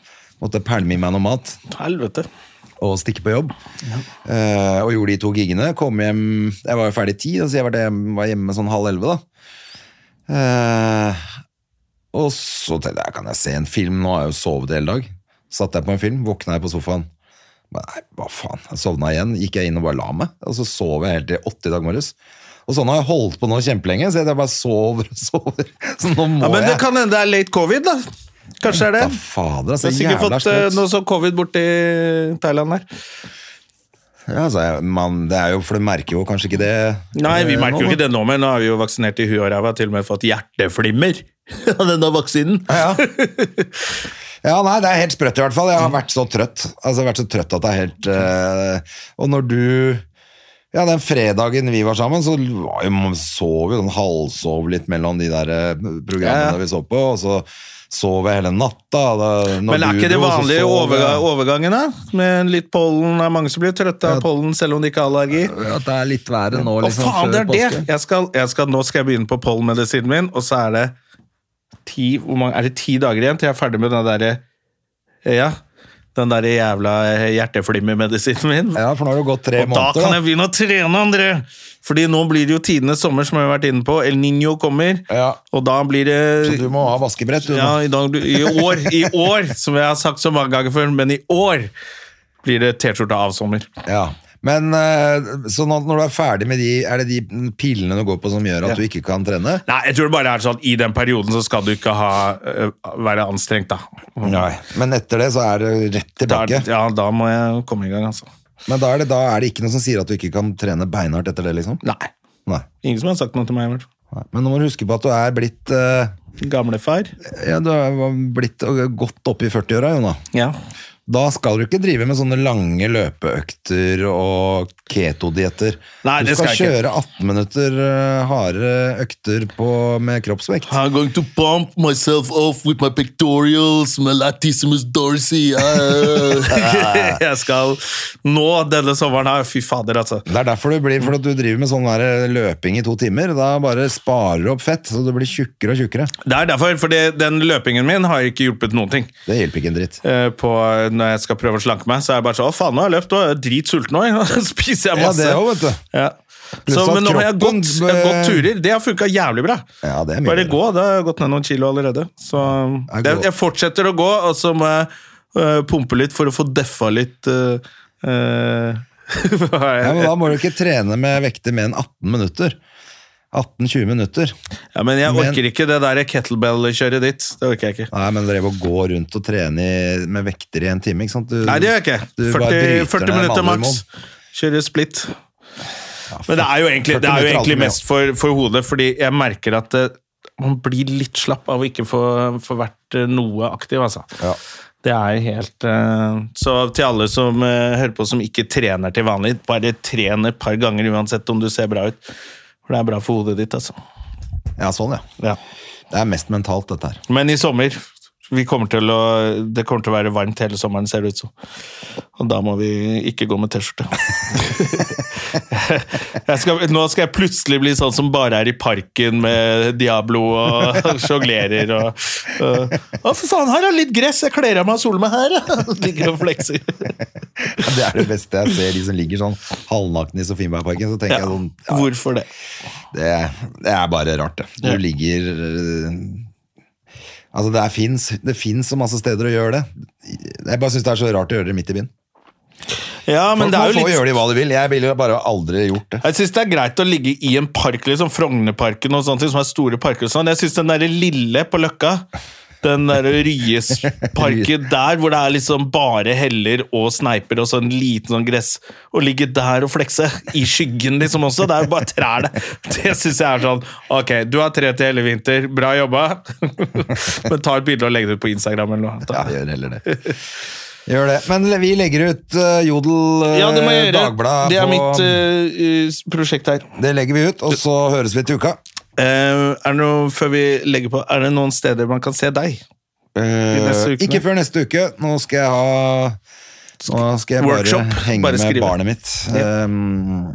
måtte pælme i meg noe mat, Helvete. Og stikke på jobb. Eh, og gjorde de to gigene. kom hjem, jeg var jo ferdig ti, så jeg var, hjemme, var hjemme sånn halv elleve da. Uh, og så tenkte jeg, kan jeg se en film, nå har jeg jo sovet hele dag. Satt jeg på en film, våkna jeg på sofaen. Bare, Nei, hva faen, jeg sovna igjen, gikk jeg inn og bare la meg, og så sov jeg helt til åtte i dag morges. Og sånn har jeg holdt på nå kjempelenge, så jeg bare sover og sover. Så nå må Ja, men det jeg... kan hende det er late covid, da. Kanskje det er det. fader, Du altså, har sikkert fått eh, noe sånn covid borti Thailand der. Ja, altså, man, det er jo, for du merker jo kanskje ikke det. Nei, vi eh, merker jo ikke det nå, men nå har vi jo vaksinert i huet og ræva. Til og med fått hjerteflimmer av denne vaksinen. Ja. ja, nei, det er helt sprøtt i hvert fall. Jeg har vært så trøtt. Altså, jeg har vært så trøtt at det er helt uh, Og når du Ja, den fredagen vi var sammen, så var jo, man sov jo sånn halvsov litt mellom de der programmene programmene Ja. vi så på, og så sov jeg hele natta. Da, Men er ikke det vanlige sover... overgangen, da? Med litt pollen? Det er mange som blir trøtte av pollen selv om de ikke har allergi. At det er litt været nå, Å liksom. faen, det er det! Jeg skal, jeg skal, nå skal jeg begynne på pollenmedisinen min, og så er det ti, hvor mange, er det ti dager igjen til jeg er ferdig med den derre Ja, den der jævla hjerteflimmermedisinen min. Ja, for nå har det gått tre Og måneder. kan da. jeg begynne å trene, André! Fordi nå blir det jo tidenes sommer, som jeg har vært inne på. El Niño kommer, Ja. og da blir det Så du må ha vaskebrett, du. ja, i, dag, I år, i år, som jeg har sagt så mange ganger før, men i år blir det T-skjorte av sommer. Ja. Men eh, så når du er ferdig med de, er det de pillene du går på som gjør at Ja. du ikke kan trene? Nei, jeg tror det bare er sånn I den perioden så skal du ikke ha, øh, være anstrengt, da. Nei. Men etter det så er det rett Da, tilbake. ja, da må jeg komme i gang, altså. Men da er, det, da er det ikke noe som sier at du ikke kan trene beinhardt etter det, liksom? Nei. Nei. Ingen som har sagt noe til meg. i hvert fall. Men nå må du huske på at du er blitt uh, Gamlefar. Ja, du er blitt uh, godt opp i 40-åra, Jona. Ja. Da skal du ikke drive med sånne lange løpeøkter og ketodietter. Nei, Du det skal skal kjøre 18 minutter eh, harde økter på, med kroppsvekt. I'm going to pump myself off with my pectorials, my latissimus dorsi. Jeg skal nå denne sommeren her Fy fader, altså. Det er derfor du blir, for at du driver med sånn løping i to timer. Da bare sparer du opp fett, så du blir tjukkere og tjukkere. Det er derfor, for den løpingen min har ikke hjulpet noen ting. Det hjelper ikke en dritt. Eh, På, når jeg skal prøve å slanke meg, så er jeg bare sånn Å, faen, nå har jeg løpt, og jeg er dritsulten òg. Spiser jeg Ja, masse. det òg, vet du. Ja. Så, men nå har jeg gått, jeg har gått turer. Det har funka jævlig bra. Ja, det er mye Bare gå, da har jeg gått ned noen kilo allerede. Så Er jeg, jeg fortsetter å gå, og så må jeg øh, pumpe litt for å få deffa litt uh, uh, er Ja, men da må du ikke trene med vekter mer enn 18 minutter. 18-20 minutter. Ja, men jeg Men- orker ikke det der kettlebell-kjøret ditt. Det orker jeg ikke. Nei, men drev og gå rundt og trene med vekter i en time, ikke sant? Du, Nei, det gjør jeg ikke. 40, 40 minutter maks. Kjøre split. Men det er jo egentlig, det er jo egentlig mest for, for hodet, fordi jeg merker at det, man blir litt slapp av å ikke få, få vært eh, noe aktiv, altså. Ja. Det er helt uh, Så til alle som uh, hører på som ikke trener til vanlig, bare tren et par ganger uansett om du ser bra ut. For det er bra for hodet ditt, altså. ja, sånn ja. Ja. Det er mest mentalt, dette her. Men i sommer kommer til å, Det kommer til å være varmt hele sommeren, ser det ut som. Og da må vi ikke gå med T-skjorte. Nå skal jeg plutselig bli sånn som bare er i parken med Diablo og sjonglerer og, og Å, for faen, her er litt gress! Jeg kler av meg og soler meg her! Ligger og flekser. Det er det beste jeg ser, de som ligger sånn halvnakne i Sofienbergparken. Så tenker Ja. jeg sånn ja, Hvorfor det? det, det er bare rart, det. Du ligger Altså, det fins så masse steder å gjøre det. Jeg bare syns det er så rart å gjøre det midt i byen. Ja, men Folk det er jo få litt gjøre det hva de vil. Jeg ville bare aldri gjort det. Jeg syns det er greit å ligge i en park, liksom Frognerparken og sånne som er store parker. og sånn. Jeg syns den derre lille på Løkka, den derre Ryesparken der, hvor det er liksom bare heller og sneiper og sånn liten sånn gress, å ligge der og flekse, i skyggen liksom også, det er jo bare trær det. Det syns jeg er sånn Ok, du har tre til hele vinter, bra jobba, men ta et bilde og legg det ut på Instagram eller noe. Ja, gjør heller det. Gjør det. Men vi legger ut uh, Jodel uh, Ja, det må jeg gjøre. Dagblad Det er på mitt eh, prosjekt her. Det legger vi ut, og så høres vi til uka. Eh, er det noe, før vi legger på, er det noen steder man kan se deg? Eh, ikke før neste uke. Nå skal jeg ha Nå skal jeg bare Workshop. henge Bare med barnet mitt um,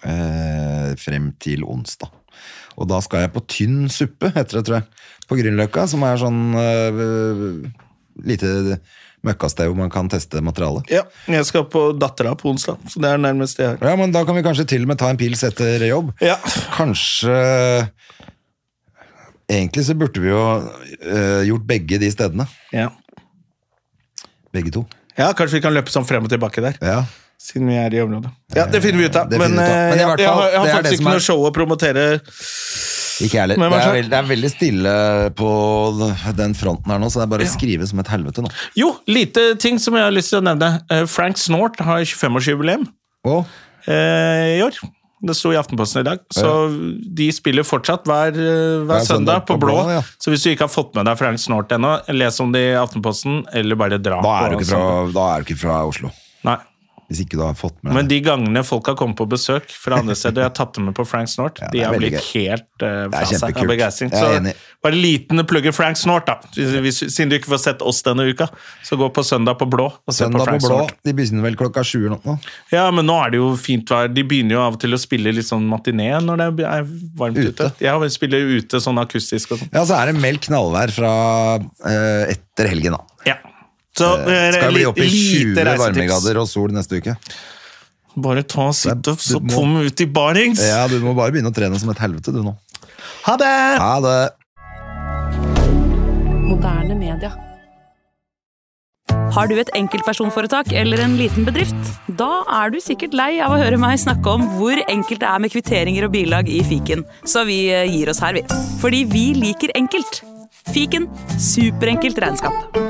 uh, frem til onsdag. Og da skal jeg på tynn suppe, heter det, tror jeg. På Grünerløkka, som er sånn uh, lite møkkasted hvor man kan teste materialet. Ja, jeg skal på Dattera på onsdag, så det er nærmest det her. Ja, men Da kan vi kanskje til og med ta en pils etter jobb. Ja. Kanskje Egentlig så burde vi jo eh, gjort begge de stedene. Ja. Begge to. ja, kanskje vi kan løpe sånn frem og tilbake der, Ja. siden vi er i området. Ja, det finner vi ut av. Men, ut av. eh, Men i jeg, har, jeg har det det faktisk som ikke noe show å promotere. Ikke jeg heller. Det, det er veldig stille på den fronten her nå, så det er bare å skrive som et helvete nå. Jo, lite ting som jeg har lyst til å nevne. Eh, Frank Snort har 25-årsjubileum oh. eh, i år. Det sto i Aftenposten i dag. Så de spiller fortsatt hver, eh, hver, Hver søndag på blå. ja. Så hvis du ikke har fått med deg Frank Snort ennå, les om det i Aftenposten, eller bare dra. da er, du ikke fra, da er du ikke fra Oslo. Nei. Hvis ikke du har fått med Men de gangene folk har kommet på besøk fra andre steder, jeg har tatt dem med på Frank Snort, Ja, de har blitt helt uh, fra seg av begeistring. Så bare liten plugge Frank Snort, da. Hvis, siden du ikke får sett oss denne uka, så gå på søndag på blå og se Søndag på Frank blå. Snort. De begynner vel klokka sju eller noe. Ja, men nå er det jo fint vær. De begynner jo av og til å spille litt sånn matiné når det er varmt ute. Ute. Ja, vi spiller ute sånn akustisk og sånn. Ja, så er det meldt knallvær fra uh, etter helgen, da. Ja. Så eh, Skal bli li- oppe i 20 lite varmegrader og sol neste uke. Bare ta og sitt opp, så du må- kom ut i barings. Ja, du må bare begynne å trene som et helvete, du nå. Ha det! Ha det! Moderne media. Har du et enkeltpersonforetak eller en liten bedrift? Da er du sikkert lei av å høre meg snakke om hvor enkelt det er med kvitteringer og bilag i fiken, så vi eh, gir oss her, vi. Fordi vi liker enkelt. Fiken superenkelt regnskap.